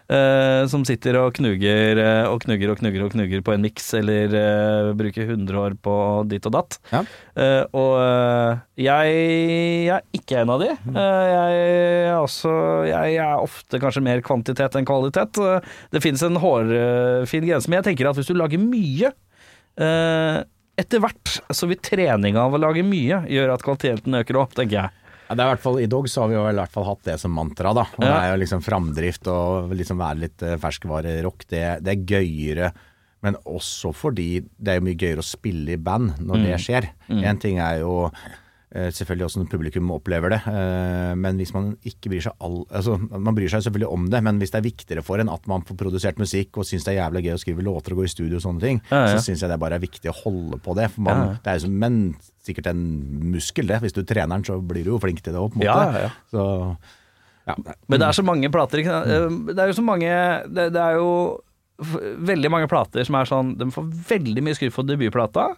Uh, som sitter og knuger uh, og knuger og knuger og knuger på en miks, eller uh, bruker 100 år på ditt og datt. Ja. Og jeg, jeg er ikke en av de. Eh, jeg, er også, jeg er ofte kanskje mer kvantitet enn kvalitet. Det finnes en hårfin grense, men jeg tenker at hvis du lager mye etter hvert så vil trening av å lage mye gjøre at kvaliteten øker opp, tenker jeg. Ja, det er i hvert fall, I Dog så har vi jo i hvert fall hatt det som mantra. da Og Ja. Det er jo liksom framdrift og liksom være litt eh, ferskvarerock. Det, det er gøyere. Men også fordi det er jo mye gøyere å spille i band når det skjer. En ting er jo eh, også når publikum opplever det, eh, men hvis man ikke bryr seg all, altså Man bryr seg selvfølgelig om det, men hvis det er viktigere for en at man får produsert musikk og syns det er jævlig gøy å skrive låter og gå i studio og sånne ting, Ja, ja. så syns jeg det bare er viktig å holde på det. Man, Ja. Det er jo som en, sikkert en muskel, det. Hvis du trener den, så blir du jo flink til det òg, på en måte. Ja, ja, ja. Så ja. Men det er så mange plater ikke sant? Eh, Det er jo så mange Det, det er jo veldig mange plater som er sånn De får veldig mye skryt for debutplata.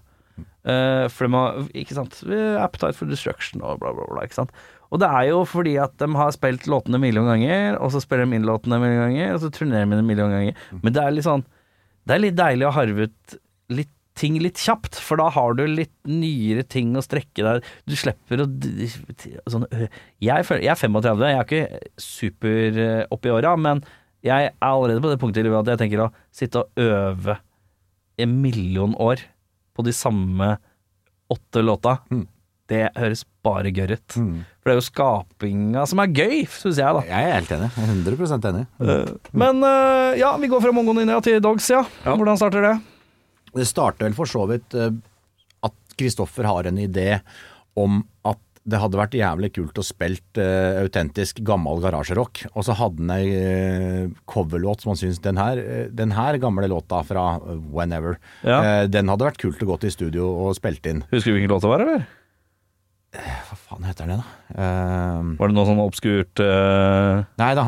Eh, for de har Ikke sant Appetite for Destruction og bla, bla, bla. Ikke sant? Og det er jo fordi at de har spilt låtene en million ganger, og så spiller de inn låtene en million ganger, og så turnerer de en million ganger. Men det er litt sånn Det er litt deilig å harve ut litt ting litt kjapt, for da har du litt nyere ting å strekke deg Du slipper å sånn, jeg, føler, jeg er 35, jeg er ikke super oppi opp i åra, men jeg er allerede på det punktet i livet at jeg tenker å sitte og øve en million år på de samme åtte låta. Mm. Det høres bare gørr ut. Mm. For det er jo skapinga som er gøy, syns jeg, da. Jeg er helt enig. Jeg er 100% enig. Men øh, ja, vi går fra Mongo Ninja til Dogs, ja. Ja. Hvordan starter det? Det starter vel for så vidt eh, at Kristoffer har en idé om at det hadde vært jævlig kult å spilt uh, autentisk gammel garasjerock. Og så hadde han ei uh, coverlåt som han syntes den her, eh, den her gamle låta fra eh, Whenever, Ja. uh, den hadde vært kult å gå til studio og spilt inn. Husker du hvilken låt det var, eller? Hva faen heter den, da? Var det noe sånn obskurt Nei da.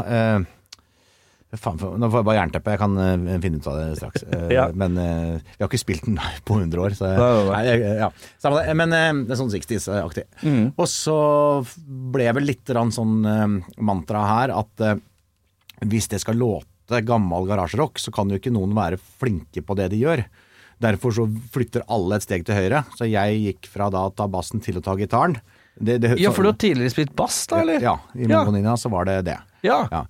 Faen, nå får jeg bare jernteppe. Jeg kan uh, finne ut av det straks. Uh, Ja. Men uh, vi har ikke spilt den på 100 år. Så, Nei, nei, jeg- ja. Samme det. Men det er sånn 60s-aktig. Mm. Og så ble vel litt sånn mantra her at hvis det skal låte gammel garasjerock, så kan jo ikke noen være flinke på det de gjør. Derfor så flytter alle et steg til høyre. Så jeg gikk fra da å ta bassen til å ta gitaren. Det, det, Ja, for du har tidligere spilt bass, da, eller? Ja, i Ja. Så var det det. Ja. Ja.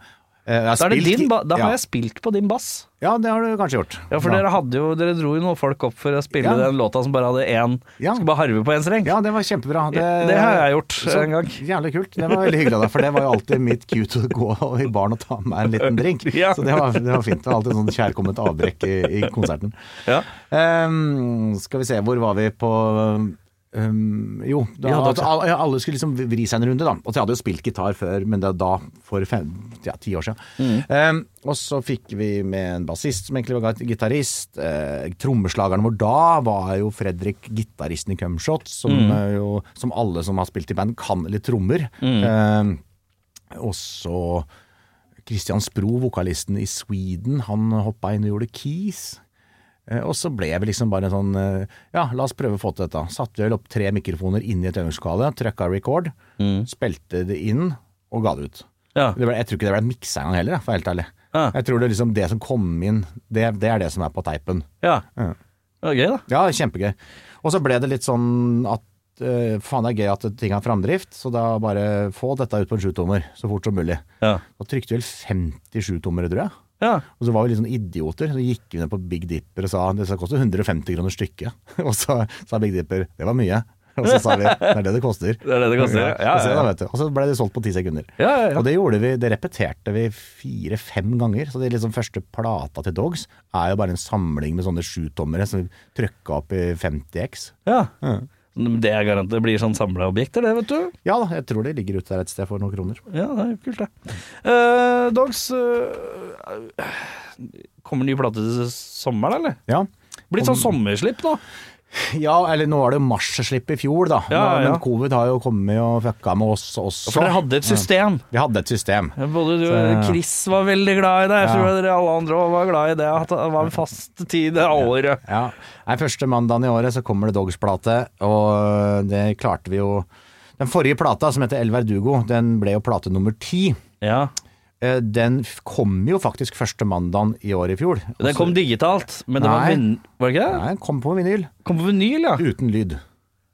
Eh, Da, det din, da har ja. jeg spilt på din bass. Ja, det har du kanskje gjort. Ja, for ja. dere jo Dere dro jo noen folk opp for å spille Ja. den låta som bare hadde én Ja. Skulle bare harve på én streng. Ja, det var kjempebra. Det har jeg gjort så en gang. Jævlig kult. Det var veldig hyggelig av deg, for det var jo alltid mitt cue å gå i baren og ta med en liten drink. Ja. Så det var, det var fint. Det var alltid sånn kjærkomment avbrekk i, i konserten. Ja. Ehm, skal vi se, hvor var vi på ehm, jo, da, at alle, skulle liksom vri seg en runde, da. Og jeg hadde jo spilt gitar før, men det er da for fem, ja, ti år siden. Mm. Um, og så fikk vi med en bassist som egentlig var gitarist. Uh, trommeslageren vår da var jo Fredrik, gitaristen i Cumshot, som, Mm. uh, jo, som alle som har spilt i band, kan litt trommer. Ehm, og så Christian Spro, vokalisten i Sweden, han hoppa inn og gjorde keys. Eh, Og så ble vi liksom bare sånn eh, Ja, la oss prøve å få til dette. Satte vel opp tre mikrofoner inn i et øvingslokale, trykka record, spilte det inn og ga det ut. Ja. Det ble, jeg tror ikke det ble miksa engang heller, for helt ærlig. Ja. Jeg tror det, liksom, det som kom inn, det, det er det som er på teipen. ja. Ja. Det var gøy, da. Ja, kjempegøy. Og så ble det litt sånn at uh, faen det er gøy at ting har framdrift, så da bare få dette ut på en sjutommer så fort som mulig. Ja. Da trykte vel 50 sjutommere, tror jeg. Ja. Og så var vi litt sånn idioter. Så gikk vi ned på Big Dipper og sa det skal koste 150 kroner stykket. Og så sa Big Dipper det var mye. Og så sa vi det er det det koster. Det er det det koster, ja. Ja, ja, ja. Og så ble det solgt på ti sekunder. Ja, ja, ja. Og det gjorde vi, det repeterte vi fire-fem ganger. Så det liksom første plata til Dogs er jo bare en samling med sånne sjutommere som vi trykka opp i 50X. ja. Det er garant det blir sånn samla objekter, det, vet du. Ja da, jeg tror det ligger ute der et sted for noen kroner. Ja, det er kult, det. Uh, Dogs uh, Kommer ny plate til sommeren, eller? Ja. Blitt sånn sommerslipp, da. ja, eller nå var det jo marsjslipp i fjor, da. Ja, ja. Men covid har jo kommet og fucka med oss også. For dere hadde et system. Vi hadde et system. Både du og. Chris var veldig glad i det. Jeg Ja. tror dere alle andre var glad i det. At det var en fast tid det året. Ja. Nei, første mandagen i året så kommer det Dogs-plate, og det klarte vi jo Den forrige plata, som heter El Verdugo, den ble jo plate nummer ti. Ja. Eh, Den kom jo faktisk første mandagen i år i fjor. Den kom digitalt, men det var, vin var det ikke det? Nei, den kom på vinyl, Kom på vinyl, ja. uten lyd.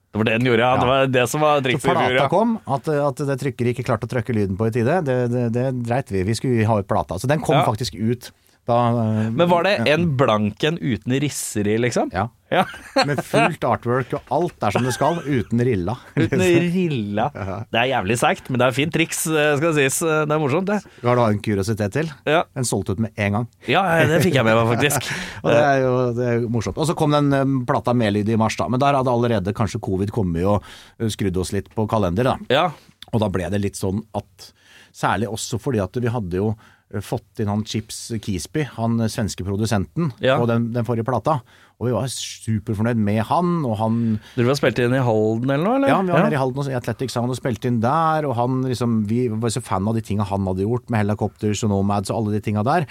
Det var det den gjorde, ja. Det var det som var drikket trikset i fjor, plata ja. kom, at, at det trykkeriet ikke klarte å trykke lyden på i tide, det, det, det dreit vi. Vi skulle ha ut plata. Så den kom Ja. faktisk ut da eh, Men var det en blank en uten risser i, liksom? Ja. Ja. Med fullt artwork og alt er som det skal, uten rilla. Uten rilla. Det er jævlig seigt, men det er fint triks, skal skal sies. Det er morsomt, det. Har du en kuriositet til? Ja, Den solgte ut med en gang. ja det fikk jeg med meg, faktisk. Og det er jo det er morsomt. Og så kom den plata med lyd i mars, da. Men der hadde allerede kanskje covid kommet og skrudd oss litt på kalender, da. Ja. Og da ble det litt sånn at Særlig også fordi at vi hadde jo fått inn han Chips Kisby, han uh, svenske produsenten, Ja. på den, den forrige plata. Og vi var superfornøyd med han, og han Dere var spilt inn i Halden eller noe, eller? Ja, vi var nede i Halden og i Athletics Sound og spilte inn der, og han liksom Vi var så fan av de tinga han hadde gjort, med Helicopters og Nomads og alle de tinga der.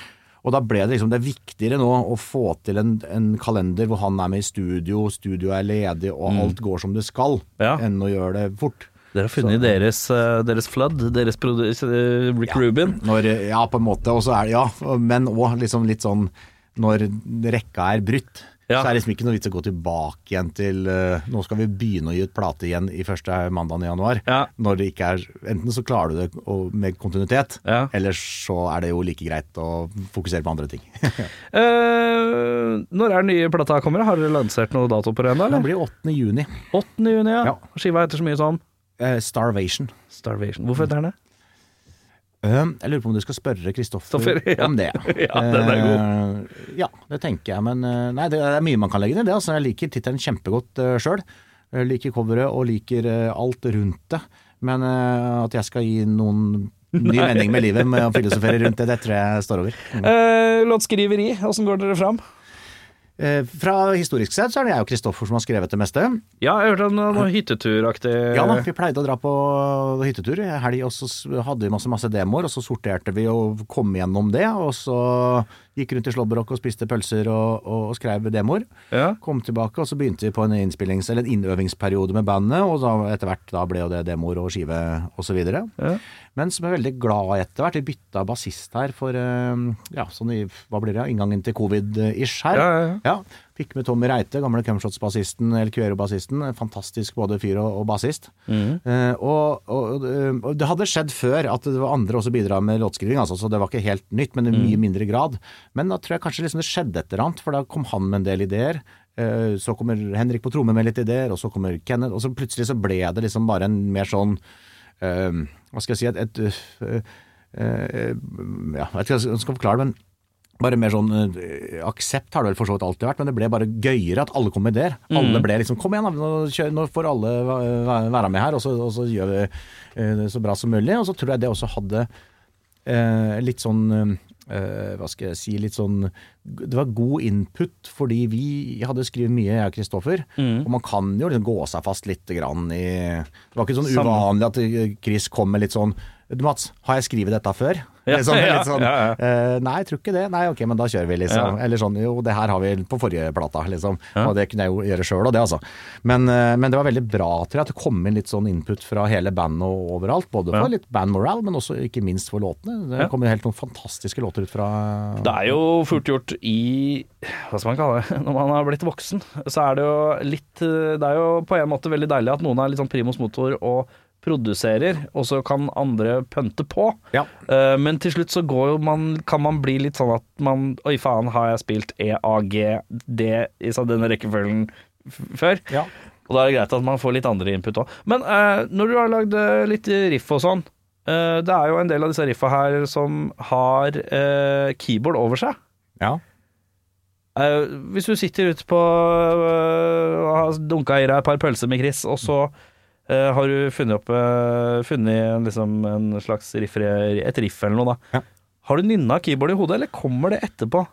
Og da ble det liksom Det er viktigere nå å få til en, en kalender hvor han er med i studio, studioet er ledig og alt går som det skal, Mm. Ja. enn å gjøre det fort. Dere har funnet deres, eh, deres flood, deres eh, Rick Rubin. Når, ja, på en måte, og så er det Ja, men òg liksom litt sånn når rekka er brutt. Ja. Så er det liksom ikke noe vits å gå tilbake igjen til uh, Nå skal vi begynne å gi ut plate igjen i første mandagen i januar. Ja. Når det ikke er Enten så klarer du det og- med kontinuitet, Ja. eller så er det jo like greit å fokusere på andre ting. uh, når er den nye plata kommer? Har dere lansert noe dato på det ennå? eller? blir 8. juni. 8. juni, ja. Ja. Skiva heter så mye sånn Eh, Starvation. Starvation. Hvorfor heter den det? Eh, jeg lurer på om du skal spørre Kristoffer ja. om det. Ja, den er god. Eh, ja, det tenker jeg, men eh, nei, det er mye man kan legge ned i det. Altså, jeg liker tittelen kjempegodt uh, sjøl. Liker coveret og liker alt rundt det. Men at jeg skal gi noen ny mening med livet med å filosofere rundt det, det tror jeg står over. Mm. Låtskriveri, åssen går dere fram? Eh, fra historisk sett så er det jeg og Kristoffer som har skrevet det meste. Ja, jeg hørte noe hytteturaktig Ja da, vi pleide å dra på hyttetur i helg, og så hadde vi masse, masse demoer, og så sorterte vi og kom gjennom det, og så gikk rundt i Slåbrok og spiste pølser og, og, og skrev demoer. Ja. Kom tilbake, og så begynte vi på en innspillings- eller en innøvingsperiode med bandet, og da, etter hvert da ble jo det demoer og skive videre. Ja. Men som er veldig glad i etter hvert. Vi bytta bassist her for eh, ja, sånn i, hva blir det, inngangen til covid-ish her. Ja, ja, Ja, Fikk med Tommy Reite, gamle Cumshots-bassisten, El Cuero-bassisten. En Fantastisk både fyr og, og bassist. Eh, og, og, og det hadde skjedd før at det var andre også bidra med låtskriving, altså, så det var ikke helt nytt, men i mye mindre grad. Men da tror jeg kanskje liksom det skjedde et eller annet, for da kom han med en del ideer. Eh, Så kommer Henrik på tromme med litt ideer, og så kommer Kenneth, og så plutselig så ble det liksom bare en mer sånn eh, Hva skal jeg si et, et eh, eh, Ja, jeg vet ikke hva jeg skal forklare det, men bare mer sånn eh, aksept har det vel for så vidt alltid vært, men det ble bare gøyere at alle kom med ideer. Alle ble liksom Kom igjen, nå, kjør, nå får alle være med her, og så, og så gjør vi eh, det så bra som mulig. Og så tror jeg det også hadde eh, litt sånn eh, Hva skal jeg si Litt sånn Det var god input, fordi vi hadde skrevet mye, jeg og Kristoffer. Og man kan jo liksom gå seg fast litt grann i Det var ikke sånn uvanlig at eh, Chris kom med litt sånn du Mats, har jeg skrevet dette før? Ja, Liksom, sånn, ja, ja. eh, nei, jeg tror ikke det. Nei, ok, men da kjører vi, liksom. Eller sånn, jo, det her har vi på forrige plata, liksom. Og det kunne jeg jo gjøre sjøl, og det, altså. Men, eh, men det var veldig bra, tror jeg, at det kom inn litt sånn input fra hele bandet og overalt. Både for litt bandmoral, men også ikke minst for låtene. Det kom jo helt noen fantastiske låter ut fra Det er jo fort gjort i Hva skal man kalle det? Når man har blitt voksen, så er det jo litt Det er jo på en måte veldig deilig at noen er litt sånn primus motor og produserer, og så kan andre pønte på. Ja. Uh, men til slutt så går jo man Kan man bli litt sånn at man Oi, faen, har jeg spilt E, A, G, D i sånn denne rekkefølgen før? Ja. Og da er det greit at man får litt andre input òg. Men uh, når du har lagd eh, litt riff og sånn, uh, det er jo en del av disse riffa her som har keyboard over seg. ja. Hvis du sitter ute på og har dunka i deg et par pølser med Chris, og så eh, har du funnet opp uh, Funnet liksom, en slags riff, et riff eller noe, da. Ja. Har du nynna keyboard i hodet, eller kommer det etterpå?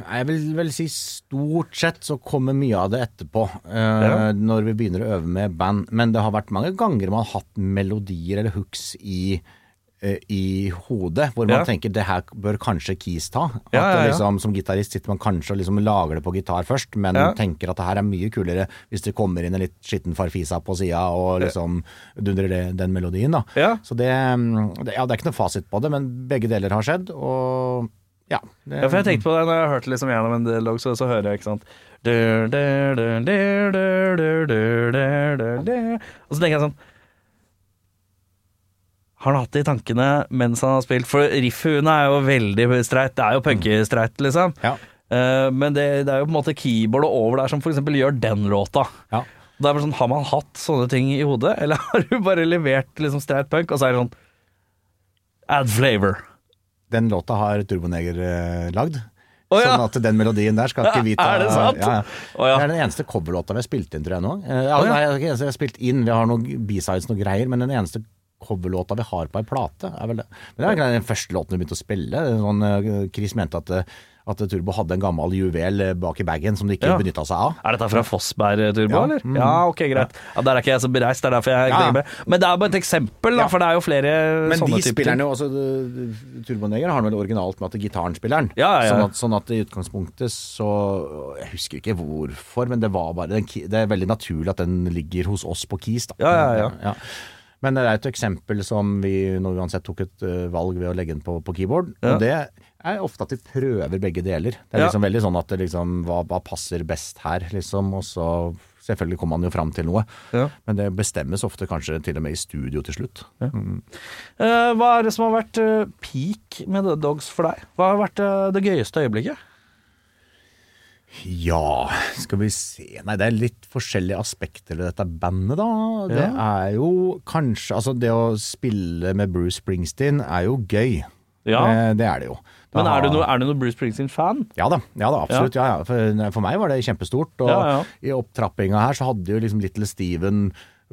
Jeg vil vel si stort sett så kommer mye av det etterpå, uh, Ja. når vi begynner å øve med band. Men det har vært mange ganger man har hatt melodier eller hooks i, eh, Eh, i hodet, hvor man ja. tenker det her bør kanskje Keys ta. At ja, ja, liksom, som gitarist sitter man kanskje og liksom lager det på gitar først, men tenker at det her er mye kulere hvis det kommer inn en litt skitten farfisa på sida og liksom dundrer det, den melodien. da. Så det, mm, det, ja, det er ikke noe fasit på det, men begge deler har skjedd. og ja, det, ja, for jeg tenkte på det når jeg hørte liksom gjennom en dialog, så, så hører jeg, ikke sant Og så tenker jeg sånn har han hatt det i tankene mens han har spilt? For riffhuene er jo veldig streit. Det er jo punkestreit, liksom. Ja. Uh, men det, det er jo på en måte keyboardet over der som eksempel gjør den låta. Ja. Det er bare sånn, Har man hatt sånne ting i hodet, eller har du bare levert liksom streit punk, og så er det sånn Add flavor. Den låta har Turboneger uh, lagd. Oh, ja. Sånn at den melodien der skal ikke vi ta Er det sant? Ja, ja. Det er den eneste coverlåta vi har spilt inn, tror jeg nå. Uh, ja. nei, vi har spilt inn, vi har noen b-sides og greier, men den eneste coverlåta vi har på ei plate, er vel det. Men det er egentlig den første låten vi begynte å spille. Sånn, eh, Chris mente at, eh, at Turbo hadde en gammel juvel eh, bak i bagen som de ikke Ja. benytta seg av. Er dette fra Fossberg Turbo, Ja. eller? Mm. Ja, ok, greit. Ja, Der er ikke jeg så bereist, det er derfor jeg Ja. tenker. Men det er bare et eksempel, da, for det er jo flere Men sånne de typer spiller ting. den jo også uh, Turboneger har vel originalt med at gitaren spiller den. Ja, ja, ja. Sånn, at, sånn at i utgangspunktet så Jeg husker ikke hvorfor, men det var bare Det er veldig naturlig at den ligger hos oss på Keys, da. Ja, ja, ja. Men det er et eksempel som vi nå uansett tok et uh, valg ved å legge den på, på keyboard. Ja. Og det er ofte at vi prøver begge deler. Det er Ja. liksom veldig sånn at det liksom hva, hva passer best her, liksom. Og så selvfølgelig kommer man jo fram til noe. Ja. Men det bestemmes ofte kanskje til og med i studio til slutt. Eh, hva er det som har vært eh, peak med The Dogs for deg? Hva har vært eh, det gøyeste øyeblikket? Ja, skal vi se Nei, det er litt forskjellige aspekter ved dette bandet, da. Det Ja. er jo kanskje Altså, det å spille med Bruce Springsteen er jo gøy. Ja. Det, det er det jo. Da Men er du noe, er du noe Bruce Springsteen-fan? Ja ja da absolutt. Ja. Ja, For, for meg var det kjempestort. Og i opptrappinga her så hadde jo liksom Little Steven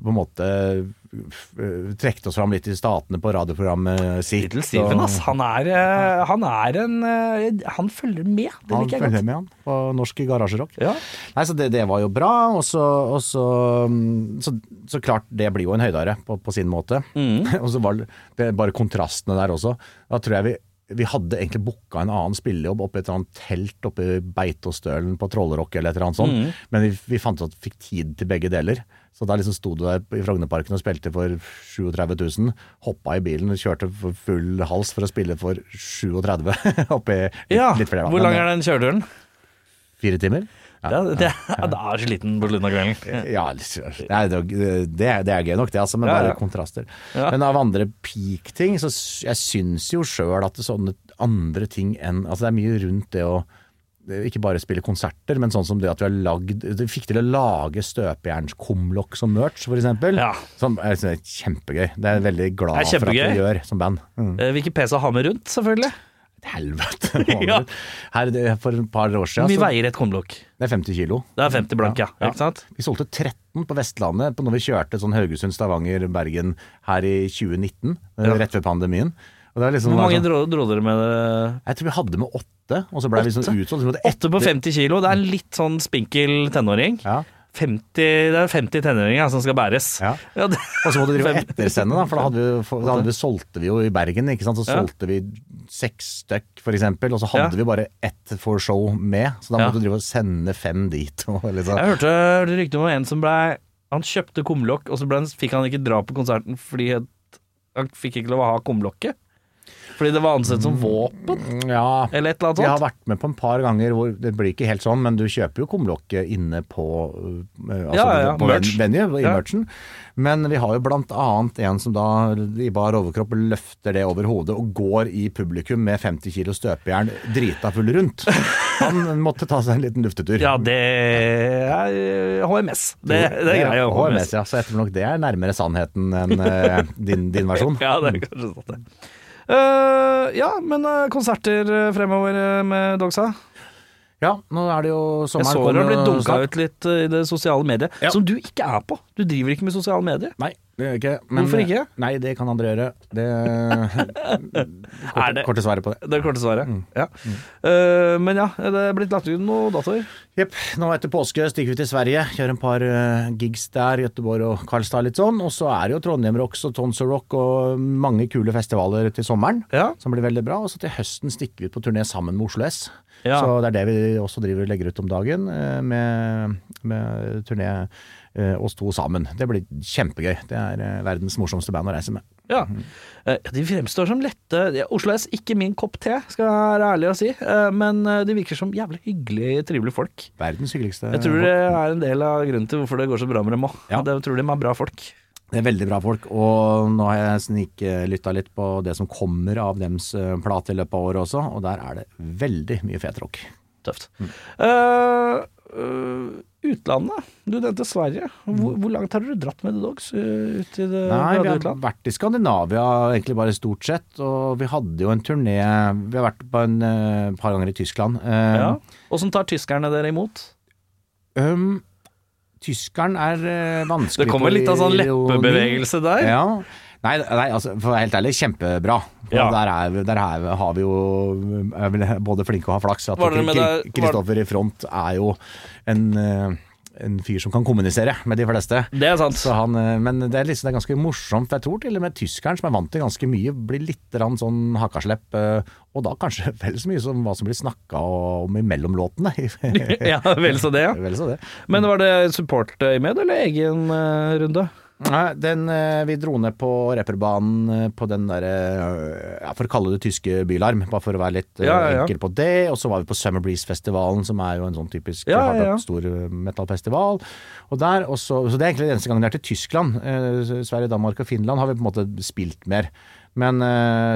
på en måte uh, trekte oss fram litt i statene på radioprogrammet sitt. Little Steven, ass. Han er, eh, han er en eh, Han følger med. Det Han liker jeg følger med han på norsk garasjerock. Ja. Nei, så det, det var jo bra, og så, og så, mm, så Så klart, det blir jo en høydare på, på sin måte. Mm. og så var det, det bare kontrastene der også. Da tror jeg vi vi hadde egentlig booka en annen spillejobb oppe i et eller annet telt oppe i Beitostølen på Trollrock eller et eller annet sånt, Mm. men vi, vi fant ut at vi fikk tid til begge deler. Så da liksom sto du der i Frognerparken og spilte for 37 000, hoppa i bilen og kjørte for full hals for å spille for 37 oppi litt, Ja, litt flere. da. Hvor lang er den kjøreturen? Fire timer? Ja, det, ja, da er sliten på slutten av kvelden. Ja, nei, det, det, er- det er gøy nok det, altså, men bare ja. kontraster. Ja. Men av andre peak-ting, så jeg syns jo sjøl at det sånne andre ting enn Altså det er mye rundt det å ikke bare spille konserter, men sånn som det at vi har lagd Du fikk til å lage støpejernskumlokk som merch, eksempel. Ja. Som er er kjempegøy. Det er jeg veldig glad er for at vi gjør som band. Mm. Eh, Hvilke PC har med rundt, selvfølgelig. Helvete. Ja. Her, for et par år Hvor siden mye veier et kumlokk? Det er 50 kilo. Det er 50 blank, ja. Ja. Ikke sant? Vi solgte 13 på Vestlandet på når vi kjørte sånn Haugesund, Stavanger, Bergen her i 2019, eh, rett før pandemien. Liksom Hvor mange sånn, dro, dro dere med det? Jeg tror vi hadde med åtte, og så ble vi sånn Åtte? utsolgt. Åtte på 50 kilo. Det er en litt sånn spinkel tenåring. Ja. 50, det er 50 tenåringer som skal bæres. Ja. Ja, det, Og så måtte vi drive ettersende, da, for da, hadde vi, for, da hadde vi, solgte vi jo i Bergen. Så Ja. solgte vi seks stykk, for eksempel, og så hadde Ja. vi bare ett for show med. Så da Ja. måtte vi drive og sende fem dit. Og liksom. jeg hørte, hørte rykte om en som ble Han kjøpte kumlokk, og så ble fikk han ikke dra på konserten fordi han fikk ikke lov å ha kumlokket. Fordi det var ansett som våpen, Ja, eller et eller annet sånt? Jeg har vært med på en par ganger hvor det blir ikke helt sånn, men du kjøper jo kumlokket inne på uh, altså Ja, ja, på merch. venue, i Ja. merchen. Men vi har jo blant annet en som da i bar overkropp løfter det over hodet og går i publikum med 50 kilo støpejern drita full rundt. Han måtte ta seg en liten luftetur. Ja, det er HMS. Det, det er greia. HMS, ja. Så jeg tror nok det er nærmere sannheten enn eh, din, din versjon. Ja, det er kanskje sant, det. Eh, ja, men eh, konserter eh, fremover med Dogsa? Ja, nå er det jo Jeg så dere har blitt dunka ut litt i det sosiale mediet, Ja. som du ikke er på. Du driver ikke med sosiale medier. Nei, det gjør jeg ikke. Men, Hvorfor ikke? Nei, det kan andre gjøre. Det Er korte, det- korte svaret på det. Det er korte svaret. Mm. Ja. Eh, men ja, det er blitt lagt ut noen datoer. Jepp. Nå etter påske stikker vi til Sverige. Kjører en par uh, gigs der, Göteborg og Karlstad litt sånn. Og så er det jo Trondheim Rocks og Tonsor Rock og mange kule festivaler til sommeren. Ja. Som blir veldig bra. Og så til høsten stikker vi ut på turné sammen med Oslo S. Ja. Så det er det vi også driver legger ut om dagen, uh, med, med turné eh, oss to sammen. Det blir kjempegøy. Det er eh, verdens morsomste band å reise med. Ja. Eh, De fremstår som lette Oslo S, ikke min kopp te, skal jeg være ærlig å si. Men de virker som jævlig hyggelige, trivelige folk. Verdens hyggeligste Jeg tror det er en del av grunnen til hvorfor det går så bra med dem òg. Ja. Jeg tror de er bra folk. Det er veldig bra folk, og nå har jeg sniklytta litt på det som kommer av dems plate i løpet av året også, og der er det veldig mye fet rock. Tøft. Eh, eh, utlandet. Du nevnte Sverige. Hvor, hvor langt har dere dratt med The Dogs? eh, ut i det Nei, vi har utland? vært i Skandinavia egentlig bare stort sett, og vi hadde jo en turné Vi har vært på en uh, par ganger i Tyskland. Uh, Ja. Åssen tar tyskerne dere imot? um, tyskeren er uh, vanskelig Det kommer litt av sånn leppebevegelse der. Ja. Nei, nei, altså for å være helt ærlig, kjempebra. Ja. Der, er, der er, har vi jo både flinke og har flaks. At Kristoffer i front er jo en, eh, en fyr som kan kommunisere med de fleste. Det er sant. Så han, eh, men det er, liksom, det er ganske morsomt. Jeg tror til og med tyskeren, som er vant til ganske mye, blir litt sånn hakkaslepp. eh, Og da kanskje vel så mye som hva som blir snakka om i mellomlåtene. ja, vel så det, ja. Vel så det. Men var det support i med, eller egen runde? Nei, den, eh, vi dro ned på reperbanen eh, på den derre eh, ja, For å kalle det tyske Bylarm, bare for å være litt Ja, ja, enkel på det. Og så var vi på Summer Breeze-festivalen, som er jo en sånn typisk Ja, ja. stor metal-festival. Og der også, så det er egentlig den eneste gangen vi er til Tyskland. Sverige, Danmark og Finland har vi på en måte spilt mer. Men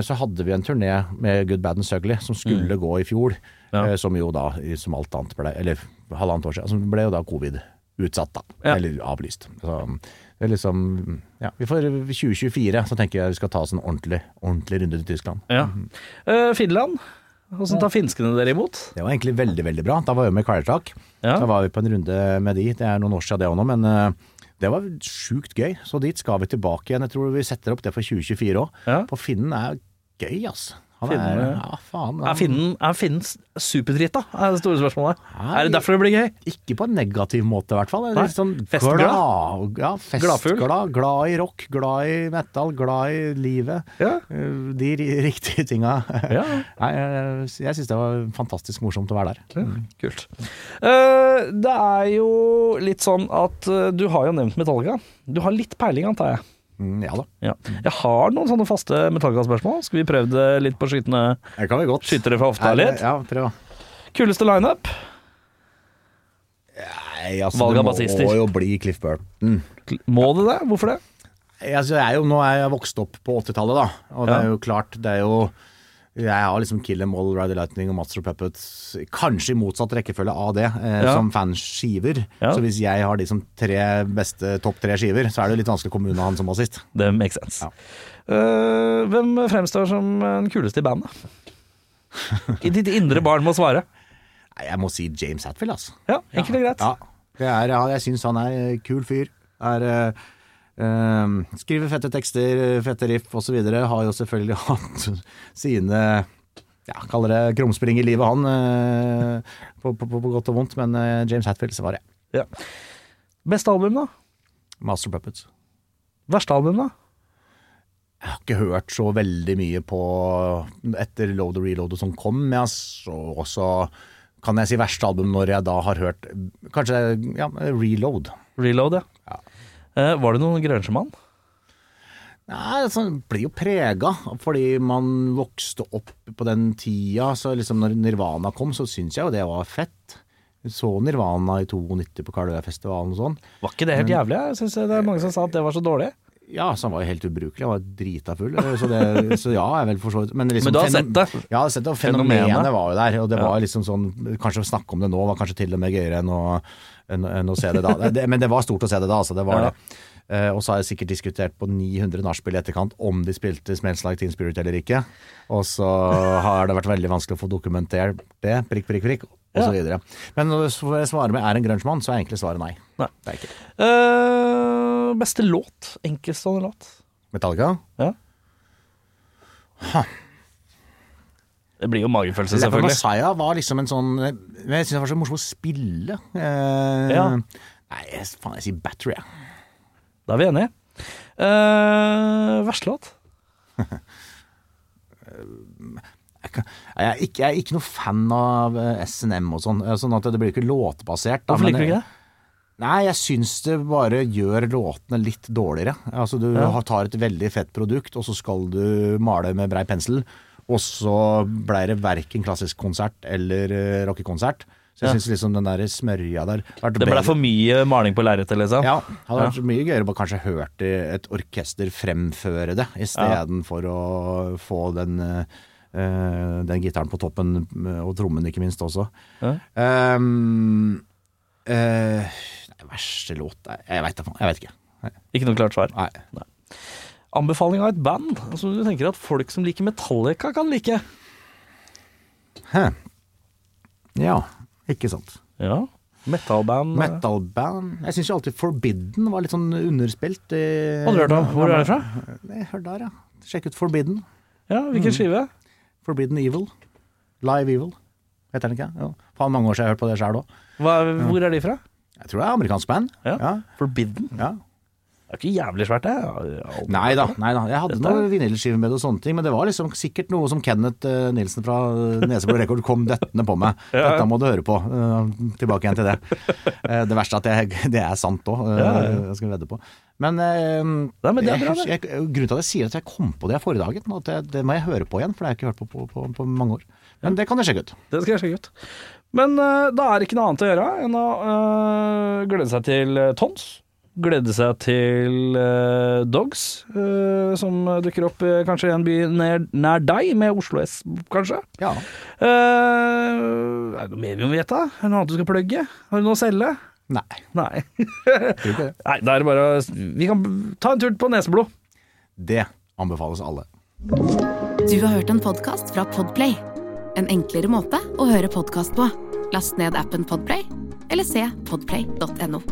så hadde vi en turné med Good Bad and Sugly som skulle gå i fjor. Mm. Som jo da, som alt annet ble Eller halvannet år siden. Som ble jo da covid utsatt, da. Eller avlyst. Så liksom Ja, vi får 2024, så tenker jeg vi skal ta oss en ordentlig, ordentlig runde til Tyskland. Ja. Uh, Finland? Åssen tar finskene dere imot? Det var egentlig veldig, veldig bra. Da var vi med Kvelertak. Ja. Da var vi på en runde med de. Det er noen år siden det òg nå, men uh, Det var sjukt gøy, så dit skal vi tilbake igjen. Jeg tror vi setter opp det for 2024 òg. Ja. For Finnen er gøy, altså. Han Finnen, er, ja. ja, faen. Er finnen, er finnen superdrita, er det store spørsmålet. Nei. Er det derfor det blir gøy? Ikke på en negativ måte, i hvert fall. Litt sånn glad. Ja, festglad. Glad i rock, glad i metal, glad i livet. Ja. Eh, De riktige tinga. Ja. Nei, jeg jeg syns det var fantastisk morsomt å være der. Kult. Uh, det er jo litt sånn at uh, du har jo nevnt Metallica. Du har litt peiling, antar jeg. Mm, Ja da. Ja. Jeg har noen sånne faste Metallica-spørsmål. Skal vi prøve det litt på skytene? Det kan vi godt. Skytere fra hofta litt? Ja, prøv. Kuleste lineup? Nei, altså, Valg av det må jo bli Cliff Burton. Må det det? Hvorfor det? Altså, jeg er jo, nå er jeg vokst opp på 80-tallet, da. Og det er jo klart, det er jo Jeg har liksom Kill Em All, Ride the Lightning og Master Puppets, kanskje i motsatt rekkefølge av det, eh, Ja. som fanskiver. Ja. Så hvis jeg har de som tre beste topp tre skiver, så er det litt vanskelig å komme unna han som bassist. Det makes sense. Ja. Uh, hvem fremstår som den kuleste i bandet? I ditt indre barn må svare. Nei, jeg må si James Hatfield, altså. Ja, enkelt og greit. Ja jeg syns han er kul fyr. Er, eh, eh, skriver fette tekster, fette riff osv. Har jo selvfølgelig hatt sine ja, kaller det krumspring i livet, han. eh, på, på, på, godt og vondt. Men eh, James Hatfield var det. Ja. Beste album, da? Master Puppets. Verste album, da? Jeg har ikke hørt så veldig mye på etter Load og Reload og sånn kom, men så også kan jeg si verste album når jeg da har hørt kanskje ja, Reload. Reload, ja. Ja. Eh, var det noen grungemann? Nei, altså, blir jo prega, fordi man vokste opp på den tida. Så liksom når Nirvana kom, så syns jeg jo det var fett. Jeg Så Nirvana i 92 på Karløyfestivalen og sånn. Var ikke det helt jævlig? Jeg synes det er mange som sa at det var så dårlig. Ja, så han var jo helt ubrukelig. Han var drita full. Så, det, så ja, jeg vel for så vidt Men, liksom, Men du har sett det? Ja, jeg har sett det, og fenomenet, Fenomenet. var jo der. Og det Ja. var liksom sånn Kanskje å snakke om det nå var kanskje til og med gøyere enn å, enn, enn å se det da. Det, men det var stort å se det da, altså. Det var Ja. det. Eh, og så har jeg sikkert diskutert på 900 nachspiel i etterkant om de spilte Smells Like Teen Spirit eller ikke. Og så har det vært veldig vanskelig å få dokumentert det, prikk, prikk, prikk, og Ja. så videre. Men når jeg svarer med er en grungemann, så er egentlig svaret nei. Nei. Det er ikke Uh, beste låt? Enkeltstående låt? Metallica? Ja. Det blir jo magefølelse, selvfølgelig. Messiah var liksom en sånn jeg syns det var så morsomt å spille. Uh, Ja. Nei, faen, jeg sier Battery, jeg. Da er vi enige. Uh, verste låt? Jeg, er ikke, jeg er ikke noe fan av eh, SNM og sånn. eh, Sånn at det blir ikke låtbasert. da, Hvorfor liker du ikke det? Nei, jeg syns det bare gjør låtene litt dårligere. Altså Du Ja. tar et veldig fett produkt, og så skal du male med brei pensel. Og så blei det verken klassisk konsert eller rockekonsert. Så jeg Ja. syns liksom den der smørja der Det ble for mye maling på lerretet, liksom? Ja, det hadde vært mye gøyere å kanskje hørt et orkester fremføre det, istedenfor å få den, eh, den gitaren på toppen, eh, og trommen ikke minst også. Ja. Um, uh, nei, verste låt Jeg veit ikke. Nei. Ikke noe klart svar. Nei. Anbefaling av et band som du tenker at folk som liker Metallica, kan like? Hæ. Ja, ikke sant. Ja. Metalband. eh, Metalband Jeg syns jo alltid Forbidden var litt sånn underspilt. i- du hørt om? Hvor er det fra? Jeg hørte der, ja. Sjekk ut Forbidden. Ja, hvilken Mm. skive? Forbidden Evil. Live Evil. Heter den ikke? Ja. Faen, mange år siden jeg har hørt på det sjøl òg. Hvor er de fra? Jeg tror det er amerikansk band. Ja. Ja. Forbidden. ja. Det er ikke jævlig svært, det. Nei da. Jeg hadde noen vinylskiver med det og sånne ting, men det var liksom sikkert noe som Kenneth uh, Nilsen fra Neseblå Rekord kom døttende på meg. Ja. Dette må du høre på. Uh, tilbake igjen til det. Uh, det verste er at jeg, det er sant òg, jeg skal vedde på. Men, eh, Nei, men det er bra, det. jeg, jeg, grunnen til at jeg sier at jeg kom på det forrige dagen, at det, det må jeg høre på igjen, for det har jeg ikke hørt på på, på, på mange år. Men det kan jeg sjekke ut. Det skal jeg sjekke ut. Men eh, da er det ikke noe annet å gjøre enn å eh, glede seg til eh, Tons. Glede seg til uh, Dogs, uh, som dukker opp uh, kanskje i en by nær, nær deg, med Oslo S, kanskje. Ja. Eh, er det noe mer vi må vite? Er det noe annet du skal plugge? Har du noe å selge? Nei, Nei. Nei, da er det bare å Vi kan ta en tur på Neseblod. Det anbefales alle. Du har hørt en podkast fra Podplay. En enklere måte å høre podkast på. Last ned appen Podplay, eller se podplay.no.